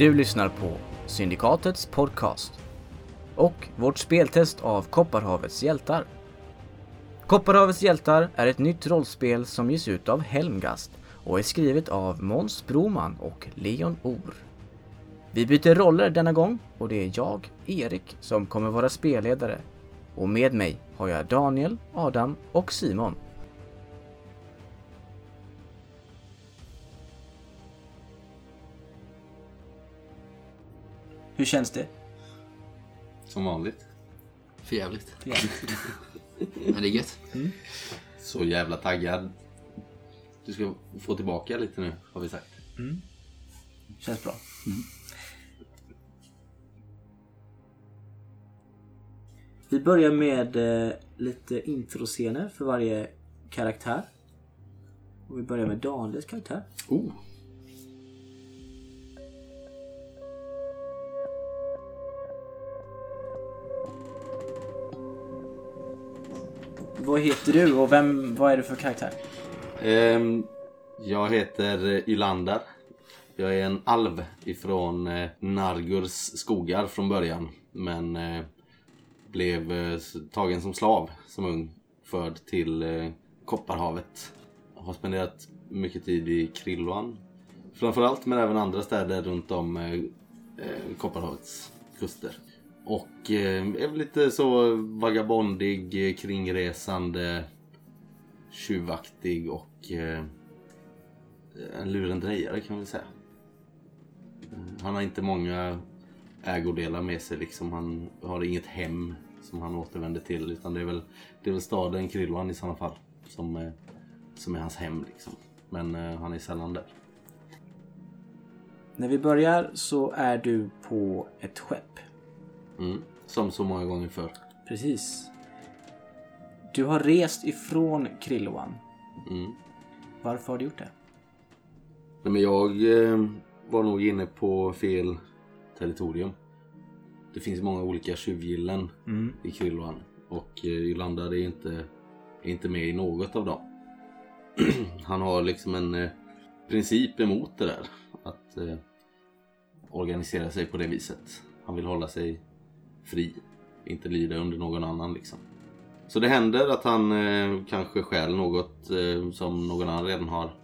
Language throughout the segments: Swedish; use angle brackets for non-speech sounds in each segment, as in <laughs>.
Du lyssnar på Syndikatets podcast och vårt speltest av Kopparhavets hjältar. Kopparhavets hjältar är ett nytt rollspel som ges ut av Helmgast och är skrivet av Måns Broman och Leon Or. Vi byter roller denna gång och det är jag, Erik, som kommer vara spelledare. Och med mig har jag Daniel, Adam och Simon. Hur känns det? Som vanligt. För jävligt. Men det är gött. Så jävla taggad. Du ska få tillbaka lite nu, har vi sagt. Känns bra. Vi börjar med eh, lite introscener för varje karaktär. Och vi börjar med Daniels karaktär. Oh. Vad heter du och vem, vad är du för karaktär? Um, jag heter eh, Ylandar. Jag är en alv ifrån eh, Nargurs skogar från början. Men eh, blev eh, tagen som slav som ung. Förd till eh, Kopparhavet. Har spenderat mycket tid i Krilloan. Framförallt men även andra städer runt om eh, eh Kopparhavets kuster. Och eh, är väl lite så vagabondig, eh, kringresande, tjuvaktig och eh, en lurendrejare kan vi säga. Han har inte många ägodelar med sig liksom. Han har inget hem som han återvänder till utan det är väl, det är väl staden Krillan i sådana fall som, är, som är hans hem liksom. Men han är sällan där. När vi börjar så är du på ett skepp. Mm. Som så många gånger förr. Precis. Du har rest ifrån Krilloan. Mm. Varför har du gjort det? Nej, men jag eh, var nog inne på fel territorium. Det finns många olika tjuvgillen Mm. i Krilloan och eh, är inte, är inte med i något av dem. <clears throat> Han har liksom en eh, princip emot det där. Att eh, organisera sig på det viset. Han vill hålla sig fri. Inte lyda under någon annan liksom. Så det händer att han eh, kanske stjäl något eh, som någon annan redan har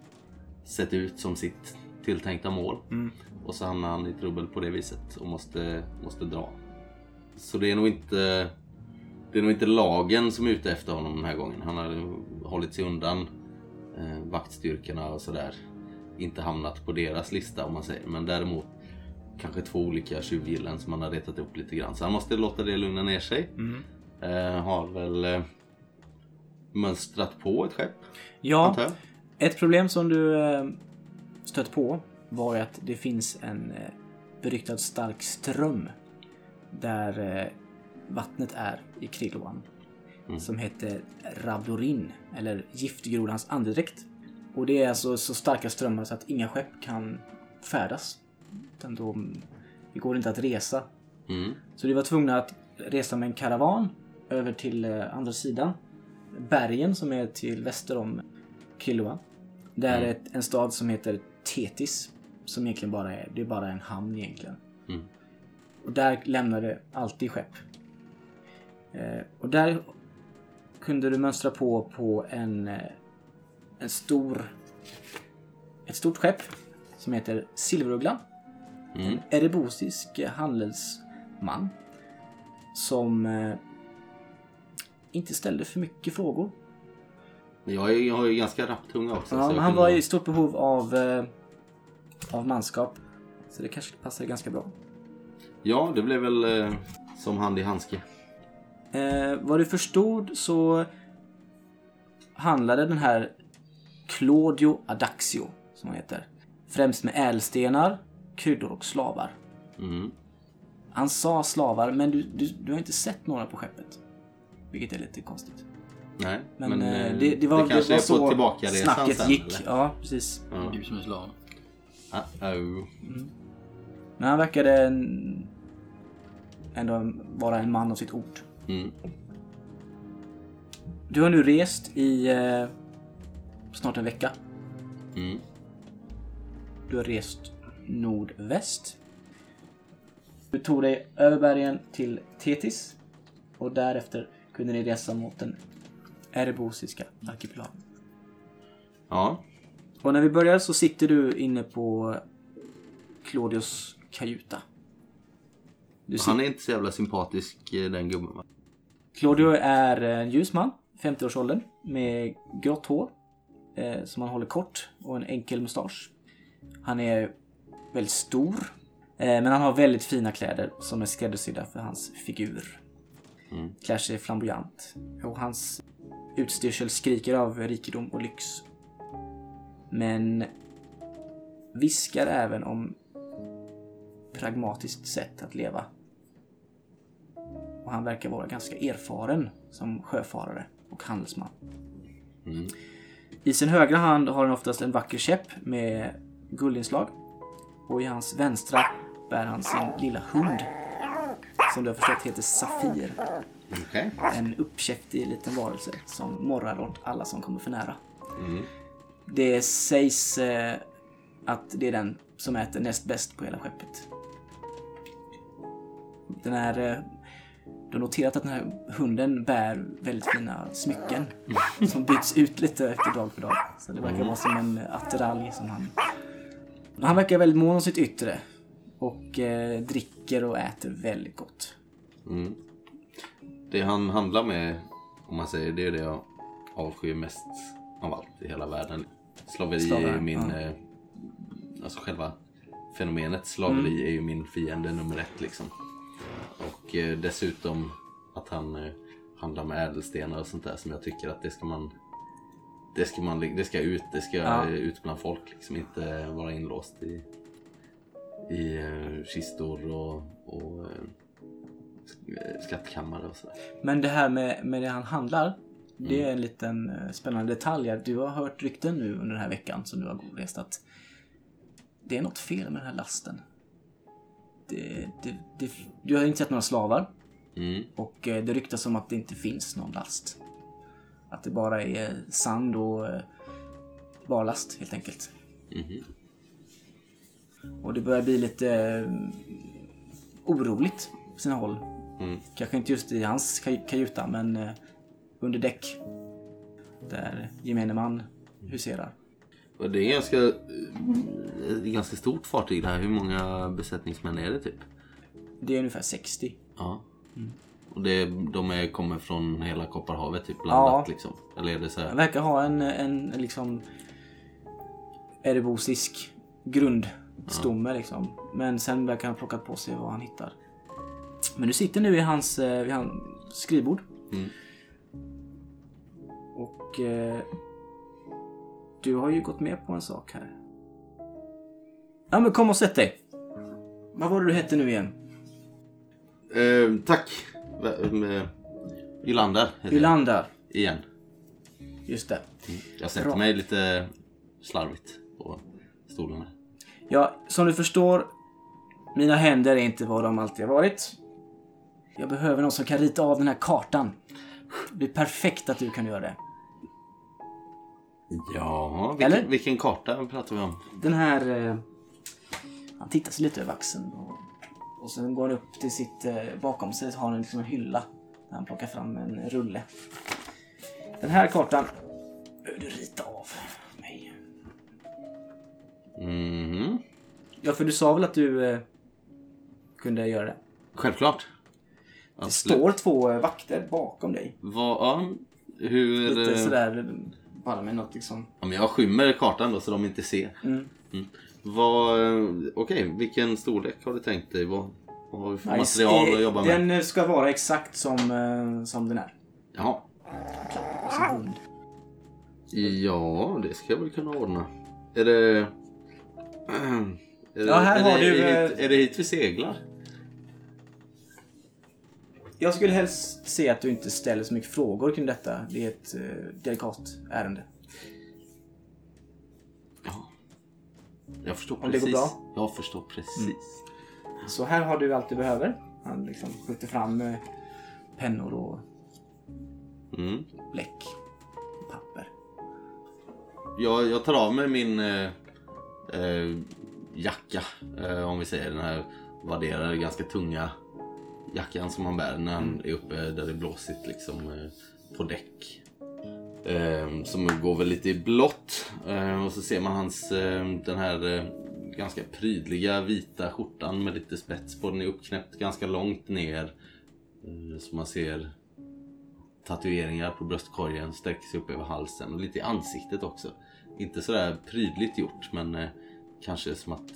sett ut som sitt tilltänkta mål. Mm. Och så hamnar han i trubbel på det viset och måste, måste dra. Så det är nog inte det är nog inte lagen som är ute efter honom den här gången. Han har hållit sig undan eh, vaktstyrkorna och sådär. Inte hamnat på deras lista om man säger. Men däremot kanske två olika tjuvgillen som han har retat upp lite grann. Så han måste låta det lugna ner sig. Mm. Eh, har väl eh, mönstrat på ett skepp. Ja, ett problem som du eh, stött på var att det finns en eh, beryktad stark ström där eh, vattnet är i Krilloan. Mm. Som heter Rabdorin, eller giftgrodans andedräkt. Och det är alltså så starka strömmar så att inga skepp kan färdas. Utan då, det går inte att resa. Mm. Så de var tvungna att resa med en karavan över till eh, andra sidan. Bergen som är till väster om Kilua. Där är ett, en stad som heter Tetis. Som egentligen bara är, det är bara en hamn egentligen. Mm. Och där lämnade alltid skepp. Eh, och där kunde du mönstra på på en, eh, en stor, ett stort skepp som heter Silverugglan. Mm. En erebosisk handelsman som eh, inte ställde för mycket frågor. Jag, är, jag har ju ganska rapp tunga också. Ja, men han var i stort behov av, eh, av manskap. Så det kanske passade ganska bra. Ja, det blev väl eh, som hand i handske. Eh, vad du förstod så handlade den här Claudio Adaxio, som han heter, främst med ädelstenar, kryddor och slavar. Mm. Han sa slavar, men du, du, du har inte sett några på skeppet. Vilket är lite konstigt. Nej, Men, men, eh, eh, det, det var, det kanske var är på så snacket sen, gick. eller? Ja, precis. Ja. Du som är slav. Ah, oh. Men han verkade en, ändå vara en man av sitt ord. Mm. Du har nu rest i eh, snart en vecka. Mm. Du har rest nordväst. Du tog dig över bergen till Tetis och därefter kunde ni resa mot den erebosiska arkipelagen. Ja. Och när vi börjar så sitter du inne på Claudius kajuta. Du Han är inte så jävla sympatisk eh, den gubben va? Claudio är en ljus man, 50-årsåldern, med grått hår eh, som han håller kort och en enkel mustasch. Han är väldigt stor, eh, men han har väldigt fina kläder som är skräddarsydda för hans figur. Mm. Klär sig flamboyant och hans utstyrsel skriker av rikedom och lyx. Men viskar även om pragmatiskt sätt att leva. Och han verkar vara ganska erfaren som sjöfarare och handelsman. Mm. I sin högra hand har han oftast en vacker käpp med guldinslag. Och i hans vänstra bär han sin lilla hund. Som du har förstått heter Safir. Okej. En uppkäftig liten varelse som morrar åt alla som kommer för nära. Mm. Det sägs eh, att det är den som äter näst bäst på hela skeppet. Den här... Eh, du har noterat att den här hunden bär väldigt fina smycken. Som byts ut lite efter dag för dag. Så det verkar vara som en attiralj som han... Han verkar väldigt mån om sitt yttre. Och eh, dricker och äter väldigt gott. Mm. Det han handlar med, om man säger det, är det jag avskyr mest av allt i hela världen. Slaveri är min... ja. Eh, alltså själva fenomenet slaveri Mm. är ju min fiende nummer ett liksom. Och eh, dessutom att han eh, handlar med ädelstenar och sånt där som jag tycker att det ska man... Det ska, man, det ska ut, det ska Ja. ut bland folk liksom. Inte vara inlåst i, i eh, kistor och, och eh, skattkammare och sådär. Men det här med, med det han handlar. Det är en liten eh, spännande detalj. Du har hört rykten nu under den här veckan som du har rest att det är något fel med den här lasten. Det, det, det, du har inte sett några slavar Mm. och det ryktas om att det inte finns någon last. Att det bara är sand och eh, barlast helt enkelt. Mhm. Och det börjar bli lite eh, oroligt på sina håll. Mm. Kanske inte just i hans kaj- kajuta, men eh, under däck. Där gemene man huserar. Och det är ganska, ett ganska stort fartyg det här. Hur många besättningsmän är det typ? Det är ungefär 60. Ja. Och det, de är, kommer från hela Kopparhavet typ blandat Ja. liksom? Eller är det så här? verkar ha en, en liksom erebosisk grundstomme liksom. Men sen verkar han ha plockat på sig vad han hittar. Men du sitter nu i hans, eh, vid hans skrivbord. Mm. Och eh, du har ju gått med på en sak här. Ja men kom och sätt dig. Vad var det du hette nu igen? Eh, tack! Ylander heter jag. Yolanda. Igen. Just det. Jag sätter mig lite slarvigt på stolen här. Ja, som du förstår, mina händer är inte vad de alltid har varit. Jag behöver någon som kan rita av den här kartan. Det är perfekt att du kan göra det. Ja, vilken, Eller? vilken karta pratar vi om? Den här... Eh, han tittar sig lite över axeln och, och sen går han upp till sitt... Eh, bakom sig har han liksom en hylla där han plockar fram en rulle. Den här kartan behöver du rita av mig. Mhm. Ja, för du sa väl att du eh, kunde göra det? Självklart. Det Absolut. står två eh, vakter bakom dig. Vad, ja, hur... Lite eh, sådär, bara med något liksom. Ja, men jag skymmer kartan då så de inte ser. Mm. Vad, eh, okej, vilken storlek har du tänkt dig? Vad, vad har vi för Nice. material Eh, att jobba med? Den eh, ska vara exakt som, eh, som den är. Jaha. Ja, det ska jag väl kunna ordna. Är det... <clears throat> Är det, Ja, här är har det, du, Är, eh, är det hit vi seglar? Jag skulle helst se att du inte ställer så mycket frågor kring detta. Det är ett eh, delikat ärende. Jag förstår Om det precis. går bra? Mm. Jag förstår precis. Så här har du allt du behöver. Han liksom skjuter fram eh, pennor och Mm. bläck. Och papper. Jag, jag tar av mig min eh, eh, jacka, eh, om vi säger den här värderar den ganska tunga jackan som han bär när han är uppe där det är blåsigt liksom eh, på däck. Eh, som går väl lite i blått. Eh, och så ser man hans, eh, den här eh, ganska prydliga vita skjortan med lite spets på. Den är uppknäppt ganska långt ner. Eh, så man ser tatueringar på bröstkorgen, sträcker sig upp över halsen och lite i ansiktet också. Inte sådär prydligt gjort men eh, kanske som att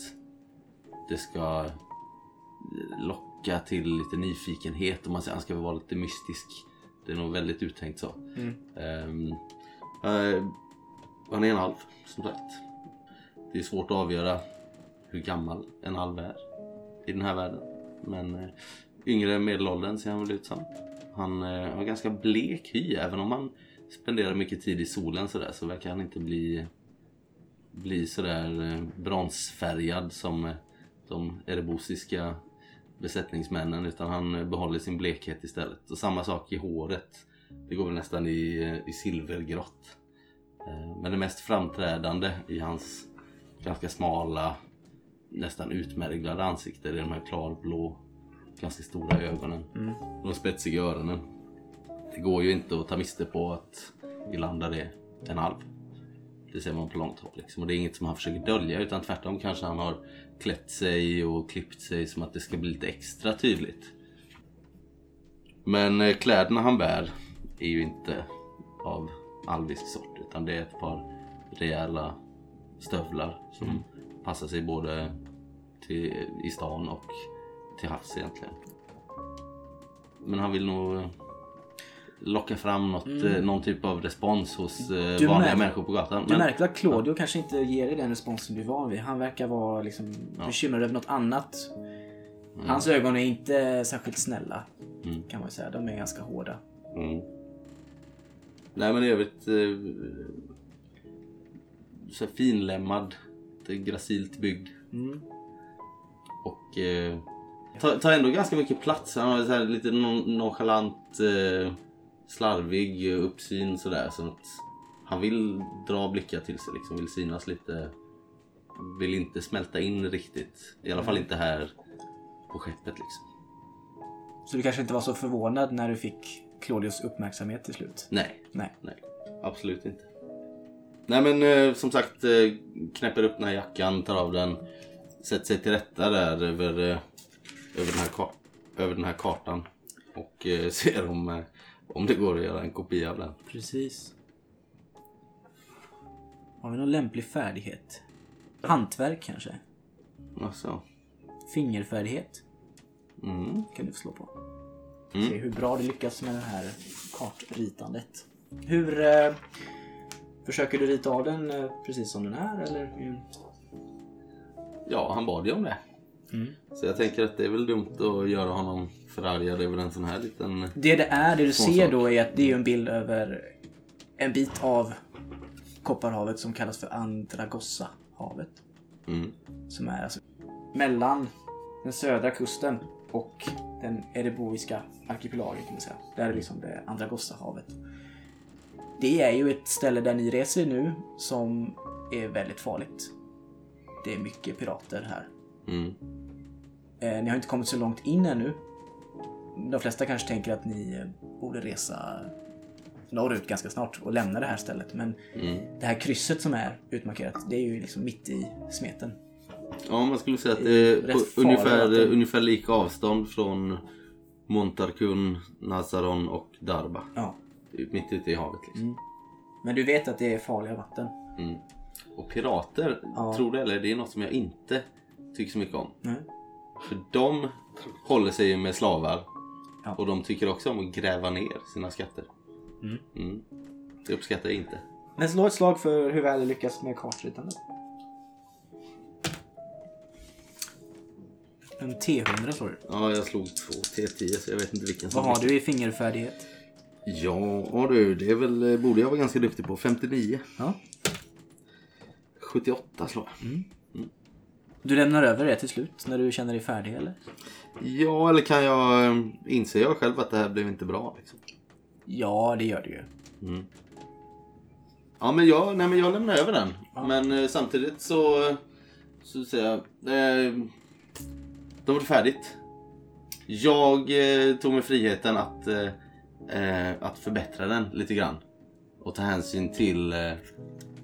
det ska eh, locka till lite nyfikenhet och man säger att han ska vara lite mystisk. Det är nog väldigt uttänkt så. Ehm, eh, han är en alv som sagt. Det är svårt att avgöra hur gammal en alv är i den här världen. Men eh, yngre medelåldern ser han väl ut som. Han eh, har ganska blek hy även om han spenderar mycket tid i solen sådär så verkar han inte bli bli sådär eh, bronsfärgad som de erebosiska besättningsmännen utan han eh, behåller sin blekhet istället. Och samma sak i håret. Det går väl nästan i, i silvergrått. Eh, Men det mest framträdande i hans ganska smala, nästan utmärglade ansikte är de här klarblå, ganska stora ögonen. De spetsiga öronen. Det går ju inte att ta miste på att Ilander är en alv. Det ser man på långt håll. Liksom. Och det är inget som han försöker dölja utan tvärtom kanske han har klätt sig och klippt sig som att det ska bli lite extra tydligt. Men eh, kläderna han bär är ju inte av alvisk sort utan det är ett par rejäla stövlar som passar sig både till, i stan och till havs egentligen. Men han vill nog eh, locka fram något, eh, någon typ av respons hos eh, Du vanliga mär- människor på gatan. Du märker att Claudio kanske inte ger dig den responsen du är van vid. Han verkar vara liksom bekymrad över något annat. Hans ögon är inte särskilt snälla. Mm. Kan man säga. De är ganska hårda. Mm. Nej men i övrigt eh, så finlämmad, gracilt byggd. Mm. Och eh, tar, tar ändå ganska mycket plats. Han har så här lite non- nonchalant, eh, slarvig uppsyn sådär. Så att han vill dra blickar till sig liksom, vill synas lite. Vill inte smälta in riktigt. I alla fall inte här på skeppet liksom. Så du kanske inte var så förvånad när du fick Claudios uppmärksamhet till slut? Nej, Nej. Nej, absolut inte. Nej men eh, som sagt, eh, knäpper upp den här jackan, tar av den, sätter sig till rätta där över, eh, över, den, här över den här kartan. Och eh, <laughs> ser om, eh, om det går att göra en kopia av den. Precis. Har vi någon lämplig färdighet? Hantverk kanske? Alltså. Fingerfärdighet? Mm. kan du få slå på. Mm. Se hur bra du lyckas med det här kartritandet. Hur eh, försöker du rita av den eh, precis som den är eller? hur? Ja, han bad ju om det. Mm. Så jag tänker att det är väl dumt att göra honom förargad över en sån här liten... Det det är, det du Sån ser då är att det är en bild över en bit av Kopparhavet som kallas för Andragossa-havet. Mm. Som är alltså mellan den södra kusten och den Ereboiska arkipelagen kan man säga. Där är liksom det Andragossa-havet. Det är ju ett ställe där ni reser nu som är väldigt farligt. Det är mycket pirater här. Mm. Eh, ni har inte kommit så långt in ännu. De flesta kanske tänker att ni borde resa norrut ganska snart och lämna det här stället. Men Mm. det här krysset som är utmarkerat, det är ju liksom mitt i smeten. Ja, man skulle säga att det är ungefär, ungefär lika avstånd från Montarkun, Nazaron och Darba. Ja. Mitt ute i havet liksom. Men du vet att det är farliga vatten. Mm. Och pirater, Ja. tror det eller, det är något som jag inte tycker så mycket om. Nej. För de håller sig med slavar. Ja. Och de tycker också om att gräva ner sina skatter. Mm. Mm. Det uppskattar jag inte. Men slå ett slag för hur väl du lyckas med kartritandet. En T100 slår du. Ja, jag slog två T10 så jag vet inte vilken Vad har du i fingerfärdighet? Ja du, det är väl, borde jag vara ganska duktig på. 59. Ja. 78 slår jag. Du lämnar över det till slut när du känner dig färdig eller? Ja, eller kan jag... eh, Inser jag själv att det här blev inte bra? Liksom? Ja, det gör du ju. Ja, men jag, nej, men jag lämnar över den. Men eh, samtidigt så... Så säger jag... Eh, Då var det färdigt. Jag eh, tog mig friheten att, eh, eh, att förbättra den lite grann. Och ta hänsyn till... Eh,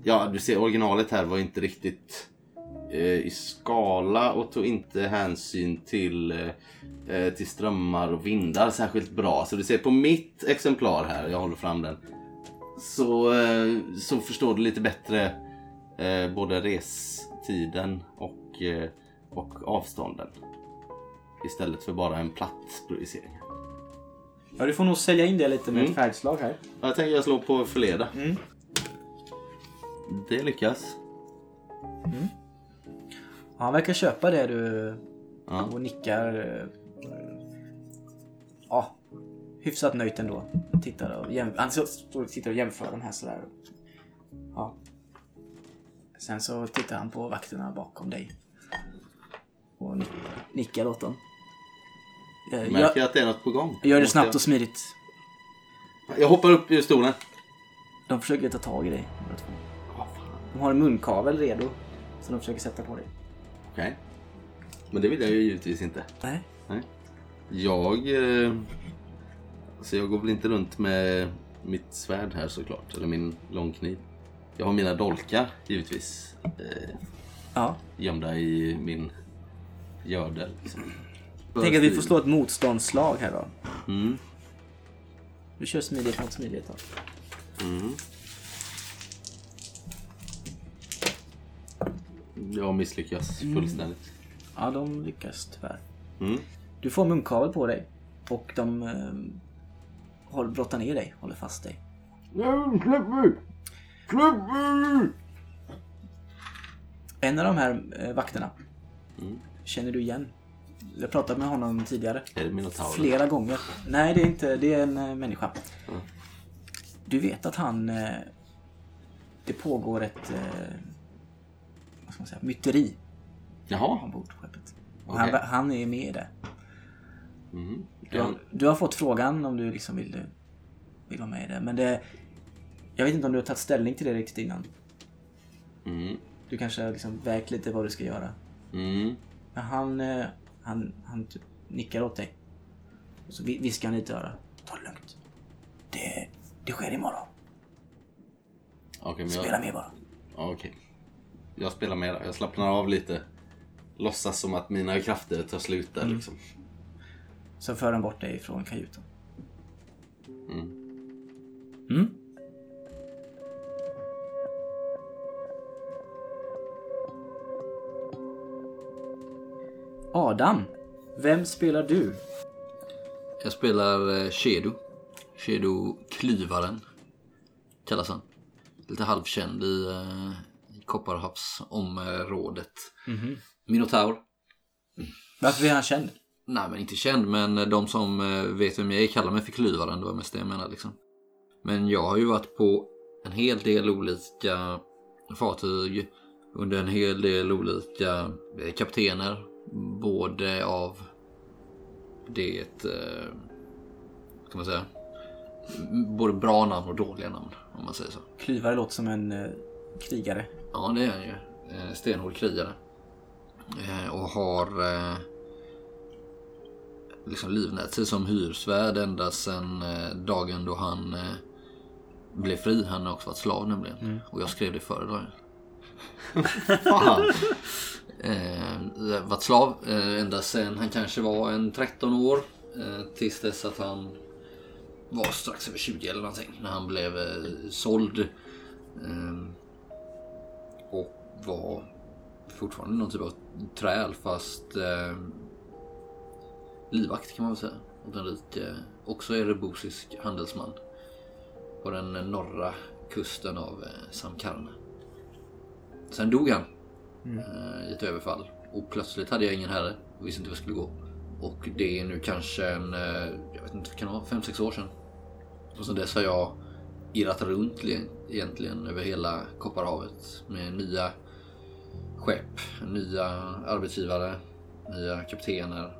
ja, du ser originalet här var inte riktigt i skala och tog inte hänsyn till, eh, eh, till strömmar och vindar särskilt bra. Så du ser på mitt exemplar här, jag håller fram den. Så, eh, så förstår du lite bättre eh, både restiden och, eh, och avstånden. Istället för bara en platt projicering. Ja, du får nog sälja in det lite med Mm. ett färgslag här. Jag tänker jag slå på förleda. Mm. Det lyckas. Ja, han verkar köpa det du Ja. och nickar. eh, Ja, hyfsat nöjt ändå. Tittar och jäm... Han står och tittar och jämför de här sådär. Ja. Sen så tittar han på vakterna bakom dig. Och nick- nickar åt dem. Eh, Märker Gör, jag att det är något på gång? gör det snabbt och smidigt. Jag... jag hoppar upp ur stolen. De försöker ta tag i dig. De har en munkavel redo. Som de försöker sätta på dig. Okej. Men det vill jag ju givetvis inte. Nej. Jag... Eh, så jag går väl inte runt med mitt svärd här såklart. Eller min långkniv. Jag har mina dolkar givetvis. Eh, Ja. gömda i min gördel. Liksom. Tänk att vi får slå ett motståndsslag här då. Mm. Du kör smidighet mot smidighet då. Mm. Jag misslyckas fullständigt. Ja, de lyckas tyvärr. Mm. Du får munkavel på dig. Och de eh, håller, brottar ner dig, håller fast dig. Nej, släpp mig! Släpp mig! En av de här eh, vakterna Mm. känner du igen. Jag pratade med honom tidigare. Är det Minotauren? Flera gånger. Nej, det är inte. Det är en eh, människa. Mm. Du vet att han... Eh, det pågår ett... Eh, ska man säga? Myteri Jaha. ombord på skeppet. Okej. han, han är med i det. Mm. Du har, du har fått frågan om du liksom vill, vill vara med i det. Men det... Jag vet inte om du har tagit ställning till det riktigt innan. Mm. Du kanske har liksom vägt lite vad du ska göra. Mm. Men han, eh, han, han typ nickar åt dig. Och så vi- viskar han lite i örat. Ta det lugnt. Det, det sker imorgon. Men Spela jag... med bara. Okej. Jag spelar med. Jag slappnar av lite. Låtsas som att mina krafter tar slut där liksom. Så för han bort dig från kajuten. Mm. Mm. Adam, vem spelar du? Jag spelar eh, Shedo. Shedo Klyvaren kallas han. Lite halvkänd i, eh, i Kopparhavsområdet. Minotaur. Varför är han känd? Nej men inte känd men de som eh, vet vem jag är kallar mig för Klyvaren. Det var mest det jag menade liksom. Men jag har ju varit på en hel del olika fartyg under en hel del olika eh, kaptener. Både av det, eh, ska man säga, både bra namn och dåliga namn om man säger så. Klyvare låter som en krigare. Ja, det är han ju. Eh, Stenhård krigare. Eh, Och har eh, liksom livnät sig som hyresvärd ända sedan dagen då han blev fri. Han har också varit slav nämligen. Och jag skrev det före dagen. <laughs> Fan! Eh, varit slav eh, ända sedan han kanske var en 13 år. Eh, tills dess att han var strax över 20 eller någonting. När han blev eh, såld. Eh, och var fortfarande någon typ av träl fast eh, livvakt kan man väl säga. Åt en rik, eh, också erebosisk handelsman. På den norra kusten av eh, Samkarna. Sen dog han eh, i ett överfall. Och plötsligt hade jag ingen herre och visste inte vad jag skulle gå. Och det är nu kanske en, eh, jag vet inte, kan det vara 5-6 år sedan. Och sen dess har jag irrat runt egentligen över hela Kopparhavet med nya skepp, nya arbetsgivare, nya kaptener.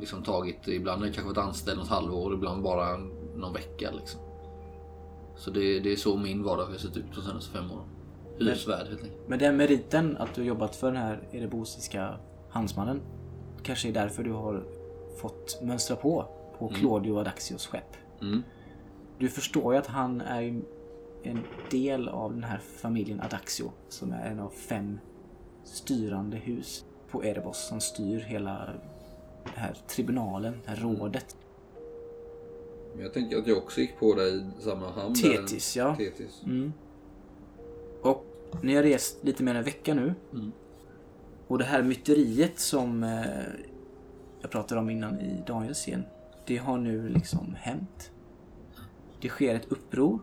Liksom tagit, ibland har jag kanske varit anställd något halvår, ibland bara någon vecka liksom. Så det, det är så min vardag har sett ut de senaste fem åren. Hyresvärd helt enkelt. Men den meriten att du har jobbat för den här erebosiska handsmannen. kanske är därför du har fått mönstra på på Claudio Adaxios skepp. Mm. Du förstår ju att han är en del av den här familjen Adaxio som är en av fem styrande hus på Erebos som styr hela den här tribunalen, det här rådet. Men jag tänker att jag också gick på dig i samma hamn. Tetis, där. ja. Tetis. Mm. Och ni har rest lite mer än en vecka nu. Mm. Och det här myteriet som eh, jag pratade om innan i Daniels scen. Det har nu liksom hänt. Det sker ett uppror.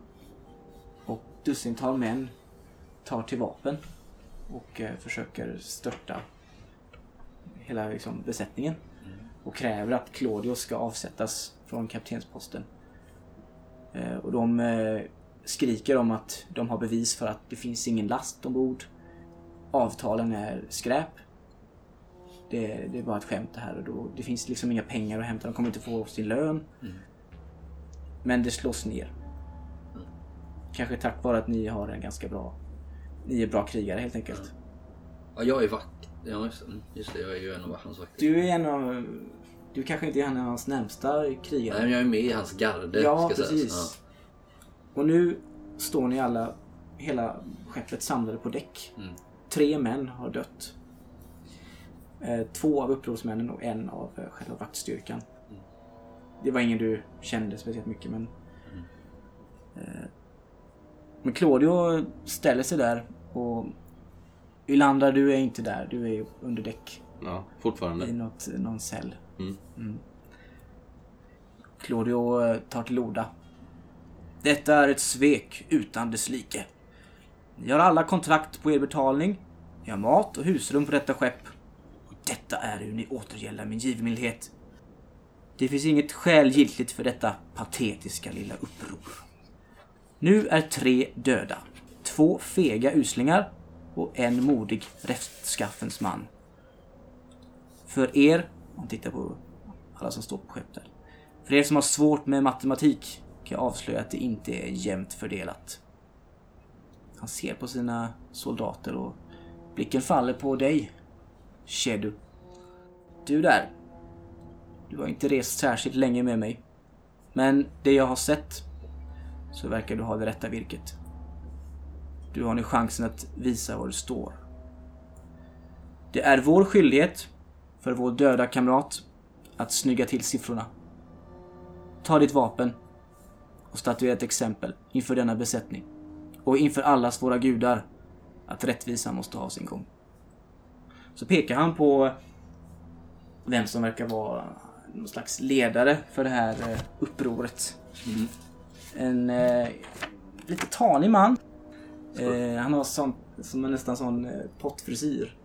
Och dussintal män tar till vapen. Och eh, försöker störta hela liksom, besättningen. Och kräver att Claudio ska avsättas från kaptensposten. Eh, och de eh, skriker om att de har bevis för att det finns ingen last ombord. Avtalen är skräp. Det, det är bara ett skämt det här och då, det finns liksom inga pengar att hämta. De kommer inte få sin lön. Men det slås ner. Kanske tack vare att ni har en ganska bra... Ni är bra krigare helt enkelt. Ja, jag är vakt. Ja, just, mm, just det. Jag är ju en av hans vakter. Du är en av... Du kanske inte är en av hans närmsta krigare. Nej, men jag är med i hans garde. Ja, precis. Sägas. Och nu står ni alla, hela skeppet samlade på däck. Mm. Tre män har dött. Eh, två av upprorsmännen och en av eh, själva vaktstyrkan. Det var ingen du kände speciellt mycket men... Eh, men Claudio ställer sig där och... Ylander, du är inte där. Du är under däck. Ja, I fortfarande. något, någon cell. Mm. Claudio eh, tar till orda. Detta är ett svek utan dess like. Ni har alla kontrakt på er betalning. Ni har mat och husrum på detta skepp. Och detta är hur ni återgäldar min givmildhet. Det finns inget skäl giltigt för detta patetiska lilla uppror. Nu är tre döda. Två fega uslingar och en modig rättskaffens man. För er, om tittar på alla som står på skeppet. För er som har svårt med matematik kan jag avslöja att det inte är jämnt fördelat. Han ser på sina soldater och blicken faller på dig, Shedu. Du där. Du har inte rest särskilt länge med mig. Men det jag har sett så verkar du ha det rätta virket. Du har nu chansen att visa var du står. Det är vår skyldighet för vår döda kamrat att snygga till siffrorna. Ta ditt vapen och statuera ett exempel inför denna besättning och inför allas våra gudar att rättvisan måste ha sin gång. Så pekar han på vem som verkar vara någon slags ledare för det här eh, upproret. En eh, lite tanig man. Eh, han har sån, som en nästan sån eh, pottfrisyr.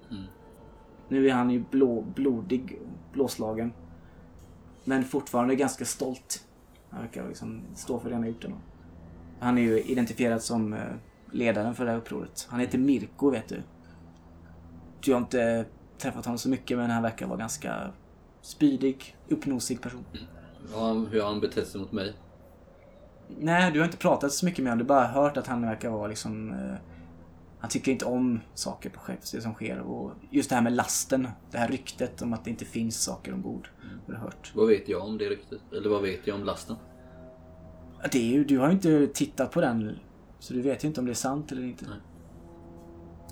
Nu är han ju blå, blodig, blåslagen. Men fortfarande ganska stolt. Han verkar liksom stå för det han har gjort. ändå. Han är ju identifierad som eh, ledaren för det här upproret. Han heter Mirko, vet du. Du har inte träffat honom så mycket, men han verkar vara ganska spydig, uppnosig person. Ja, hur har han betett sig mot mig? Nej, du har inte pratat så mycket med honom. Du har bara hört att han verkar vara liksom... Eh, han tycker inte om saker på skeppet, det som sker. Och just det här med lasten. Det här ryktet om att det inte finns saker ombord. Har du hört? Vad vet jag om det riktigt? Eller vad vet jag om lasten? Det är ju, du har ju inte tittat på den. Så du vet ju inte om det är sant eller inte. Nej.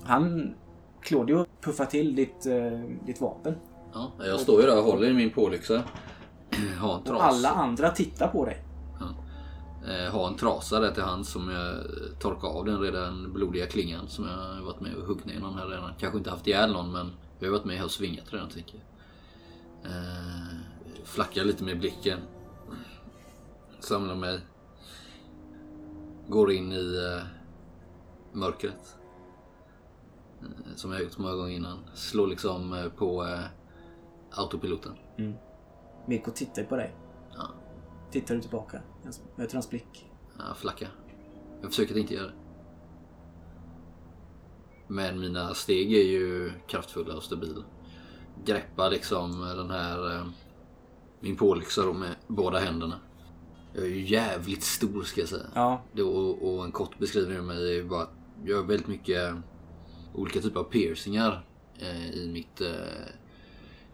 Han... Claudio puffar till ditt, eh, ditt vapen. Ja, jag står ju där och håller i min pålyxa. <clears throat> Har en Och trasa. alla andra tittar på dig. Eh, har en trasa där till hand som jag torkar av den redan blodiga klingan som jag varit med och huggit ner någon här redan. Kanske inte haft ihjäl någon men jag har varit med här och svingat redan tänker jag. Eh, flackar lite med blicken. Samlar mig. Går in i eh, mörkret. Eh, som jag gjort så många gånger innan. Slår liksom på autopiloten. Mirko tittar ju på dig. Ja. Tittar du tillbaka? Möter hans blick. Ja, flacka. Jag försöker att inte göra det. Men mina steg är ju kraftfulla och stabila. Greppar liksom den här eh, min pålyxa då med båda händerna. Jag är ju jävligt stor ska jag säga. Ja, och, och en kort beskrivning av mig är ju bara att jag har väldigt mycket olika typer av piercingar eh, i mitt eh,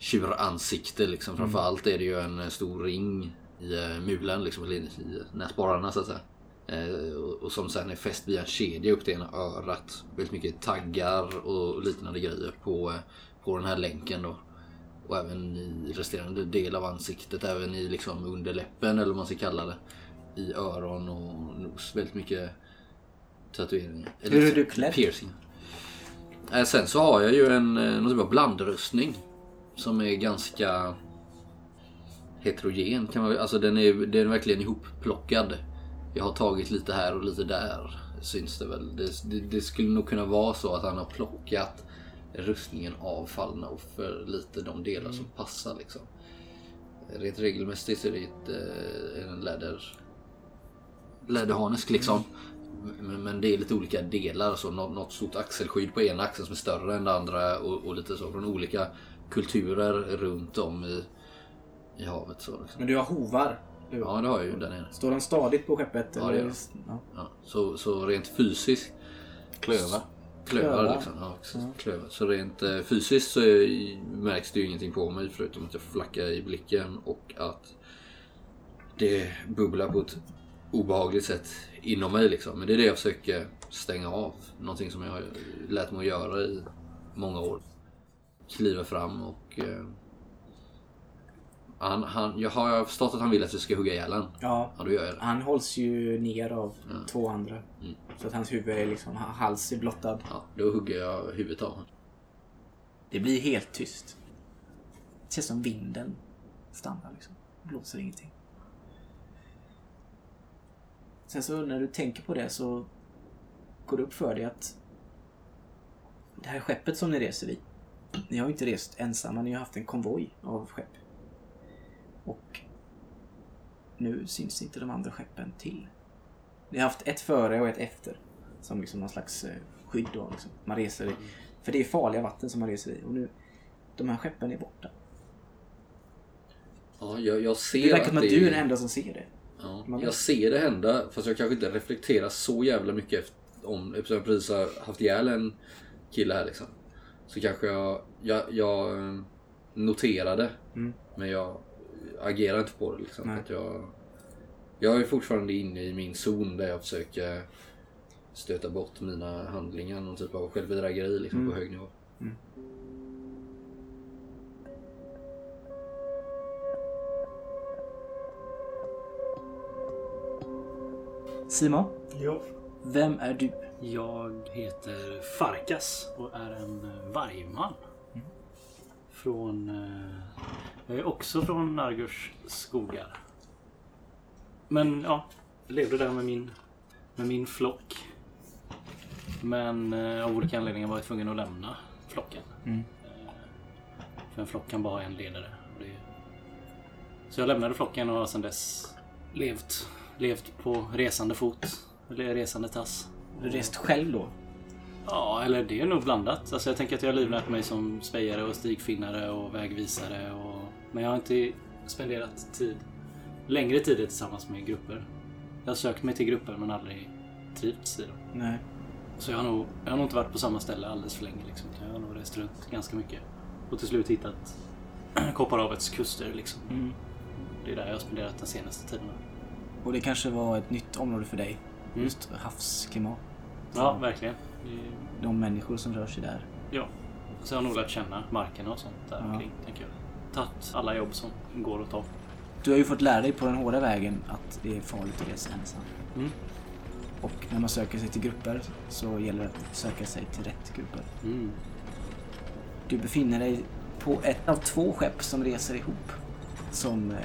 tjuransikte liksom. Mm. Framförallt är det ju en stor ring i eh, mulen liksom, eller i näsborrarna så att säga. Eh, och, som sen är fäst via en kedja upp till ena örat. Väldigt mycket taggar och liknande grejer på, eh, på den här länken då. Och även i resterande del av ansiktet, även i liksom underläppen eller vad man ska kalla det. I öron och nos. Väldigt mycket tatueringar. Eller Hur är du klädd? Piercing. Eh, Sen så har jag ju en eh, någon typ av blandrustning. Som är ganska heterogen. Kan man, alltså den är, den är verkligen ihopplockad. Jag har tagit lite här och lite där. Syns det väl. Det, det, det skulle nog kunna vara så att han har plockat rustningen av fallna offer. Lite de delar som passar liksom. Rent regelmässigt så är det ett, eh, en läder läderharnesk liksom. Men, men det är lite olika delar. Så något, något stort axelskydd på ena axeln som är större än det andra och, och lite så från olika kulturer runt om i, i havet. Så, liksom. Men du har hovar. Du. Ja, det har jag ju där nere. Står de stadigt på skeppet? Ja, eller? det gör Ja. Ja, så, så rent fysiskt Klöva. Klövar Klövar. liksom. Ja, exakt. Klövar. Så rent eh, fysiskt så är, märks det ju ingenting på mig förutom att jag flackar i blicken och att det bubblar på ett obehagligt sätt inom mig liksom. Men det är det jag försöker stänga av. Någonting som jag har lärt mig att göra i många år. Kliva fram och eh, han, han, jag har förstått att han vill att jag ska hugga ihjäl honom. ja. Ja, då gör jag det. Han hålls ju ner av två andra. Mm. Så att hans huvud är liksom, ha- hals är blottad. Ja, då hugger jag huvudet av honom. Det blir helt tyst. Det känns som vinden stannar liksom. Blåser ingenting. Sen så när du tänker på det så går det upp för dig att det här skeppet som ni reser i. Ni har ju inte rest ensamma, ni har haft en konvoj av skepp. Och nu syns inte de andra skeppen till. Ni har haft ett före och ett efter. Som liksom någon slags eh, skydd då. Liksom. Man reser i. För det är farliga vatten som man reser i. Och nu, de här skeppen är borta. Ja, jag, jag ser Det verkar som att det du är den enda som ser det. Ja, jag vet. ser det hända fast jag kanske inte reflekterar så jävla mycket om eftersom jag precis har haft ihjäl en kille här liksom. Så kanske jag, jag, jag eh, noterade Mm. men jag agerar inte på det liksom. Att jag, jag är fortfarande inne i min zon där jag försöker stöta bort mina handlingar. Någon typ av självbedrägeri liksom, Mm. på hög nivå. Simon, Jo. Vem är du? Jag heter Farkas och är en vargman. Från... eh, Jag är också från Nargurs skogar. Men ja, jag levde där med min, med min flock. Men eh, av olika anledningar var jag tvungen att lämna flocken. Mm. Eh, För en flock kan bara ha en ledare. Så jag lämnade flocken och har sedan dess levt, levt på resande fot. Eller resande tass. Du har rest själv då? Ja, eller det är nog blandat. Alltså jag tänker att jag har livnärt mig som spejare och stigfinnare och vägvisare. Och... Men jag har inte spenderat tid, längre tider tillsammans med grupper. Jag har sökt mig till grupper men aldrig trivts i dem. Nej. Så jag har nog, jag har nog inte varit på samma ställe alldeles för länge. Liksom. Jag har nog rest runt ganska mycket. Och till slut hittat <clears throat> Kopparhavets kuster. Liksom. Mm. Det är där jag har spenderat den senaste tiden. Och det kanske var ett nytt område för dig? Mm. Just havsklimat. Ja, verkligen. De människor som rör sig där. Ja. Så jag har nog lärt känna markerna och sånt där Ja. omkring, tänker jag. Tagit alla jobb som går att ta. Du har ju fått lära dig på den hårda vägen att det är farligt att resa ensam. Mm. Och när man söker sig till grupper så gäller det att söka sig till rätt grupper. Mm. Du befinner dig på ett av två skepp som reser ihop. Som eh,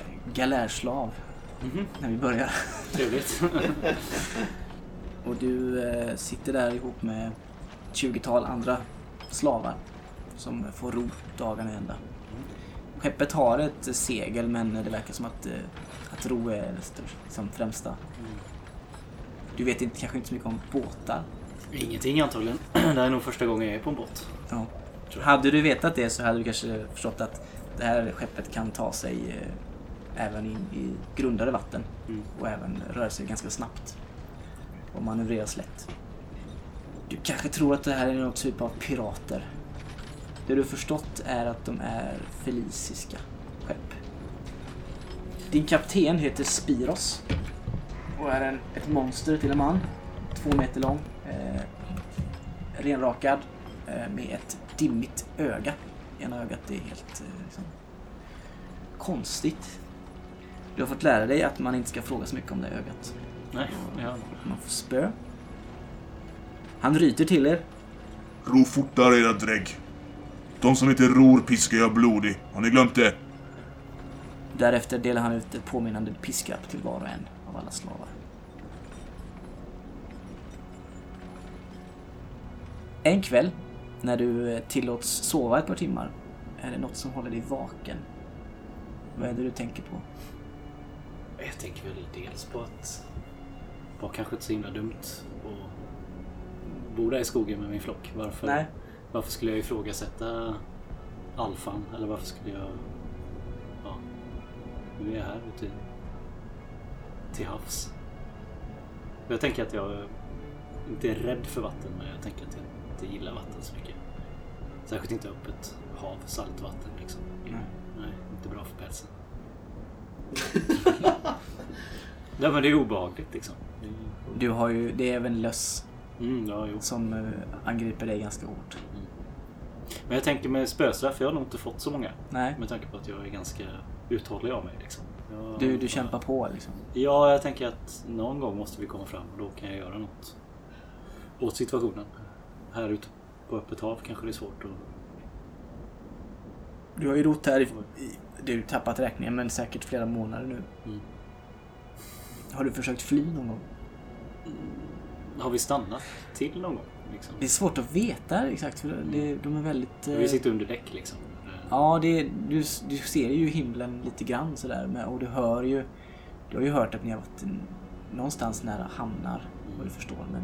galärslav Mhm. när vi börjar. Trevligt. <laughs> Och du eh, sitter där ihop med ett 20-tal andra slavar som får ro dagarna ända. Skeppet har ett segel men det verkar som att, eh, att ro är det största, som främsta. Du vet inte, kanske inte så mycket om båtar. Ingenting antagligen. <clears throat> Det här är nog första gången jag är på en båt. Ja. Hade du vetat det så hade du kanske förstått att det här skeppet kan ta sig eh, även in i grundare vatten Mm. och även röra sig ganska snabbt och manövreras lätt. Du kanske tror att det här är någon typ av pirater. Det du förstått är att de är feliciska skepp. Din kapten heter Spiros och är en, ett monster till en man. Två meter lång. Eh, renrakad eh, med ett dimmigt öga. Ena ögat är helt eh, liksom, konstigt. Du har fått lära dig att man inte ska fråga så mycket om det ögat. Nej, ja. Man får spö. Han ryter till er. Ro fortare era drägg. De som inte ror piskar jag blodig. Har ni glömt det? Därefter delar han ut ett påminnande piskrapp till var och en av alla slavar. En kväll, när du eh, tillåts sova ett par timmar, är det något som håller dig vaken. Vad är det du tänker på? Jag tänker väl dels på att var kanske inte så himla dumt att bo där i skogen med min flock. Varför, Nej. varför skulle jag ifrågasätta alfan? Eller varför skulle jag... Ja, nu är jag här ute till havs. Jag tänker att jag inte är rädd för vatten, men jag tänker att jag inte gillar vatten så mycket. Särskilt inte öppet hav, saltvatten liksom. Nej. Nej, inte bra för pälsen. <laughs> Nej men det är obehagligt liksom. Du har ju, det är även löss Mm, ja, som eh, angriper dig ganska hårt. Men jag tänker med spöstraff, jag har nog inte fått så många. Nej, Med tanke på att jag är ganska uthållig av mig. Liksom. Jag, du, du kämpar på liksom. Ja, jag tänker att någon gång måste vi komma fram och då kan jag göra något åt situationen. Här ute på öppet hav kanske det är svårt att... Du har ju rott här i, i du har tappat räkningen, men säkert flera månader nu. Mm. Har du försökt fly någon gång? Har vi stannat till någon gång? Liksom? Det är svårt att veta exakt, för det, de är väldigt... eh, Vi sitter under däck liksom. Ja, det, du, du ser ju himlen lite grann sådär och du hör ju... Du har ju hört att ni har varit någonstans nära hamnar, vad du förstår, men...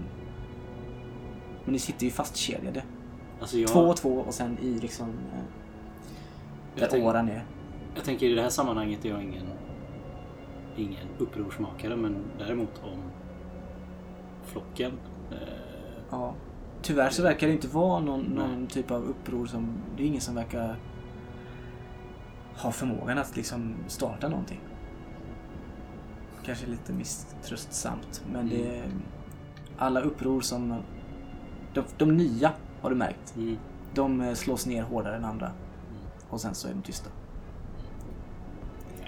Men ni sitter ju fastkedjade. Alltså jag, Två och två och sen i liksom... eh, Där åran är. Jag tänker i det här sammanhanget är jag ingen, ingen upprorsmakare men däremot om flocken. Eh, Ja. Tyvärr så verkar det inte vara någon, någon typ av uppror som... Det är ingen som verkar ha förmågan att liksom starta någonting. Kanske lite misströstsamt, men det är alla uppror som... De, de nya, har du märkt, mm. de eh, slås ner hårdare än andra. Och sen så är de tysta.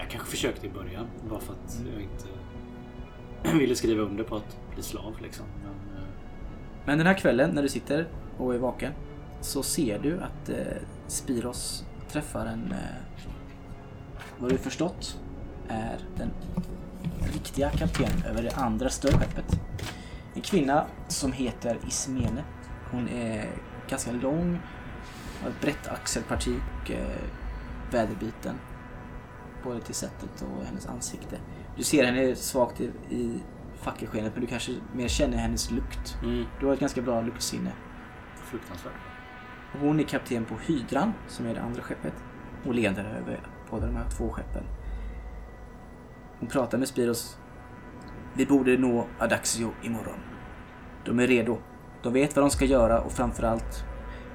Jag kanske försökte i början bara för att jag inte <clears throat> ville skriva under på att bli slav liksom. Men, eh, Men den här kvällen när du sitter och är vaken så ser du att eh, Spiros träffar en, eh, vad du förstått, är den riktiga kaptenen över det andra större skeppet. En kvinna som heter Ismene. Hon är ganska lång, har ett brett axelparti och eh, väderbiten. Både till sättet och hennes ansikte. Du ser henne svagt i, i fackelskenet men du kanske mer känner hennes lukt. mm, Du har ett ganska bra luktsinne. fruktansvärt. Hon är kapten på Hydran, som är det andra skeppet. Och ledare över båda de här två skeppen. Hon pratar med Spiros. Vi borde nå Adaxio imorgon. De är redo. De vet vad de ska göra och framförallt,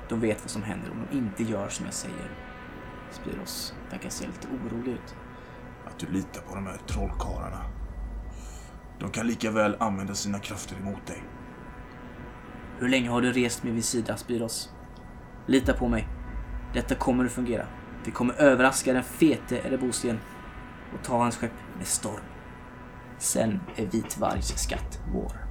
de vet vad som händer om de inte gör som jag säger. Spiros verkar se lite orolig ut inte du litar på de här trollkarlarna. De kan lika väl använda sina krafter emot dig. Hur länge har du rest med vid sida, Spiros? Lita på mig. Detta kommer att fungera. Vi kommer överraska den fete Erebosien och ta hans skepp med storm. Sen är Vitvargs skatt vår.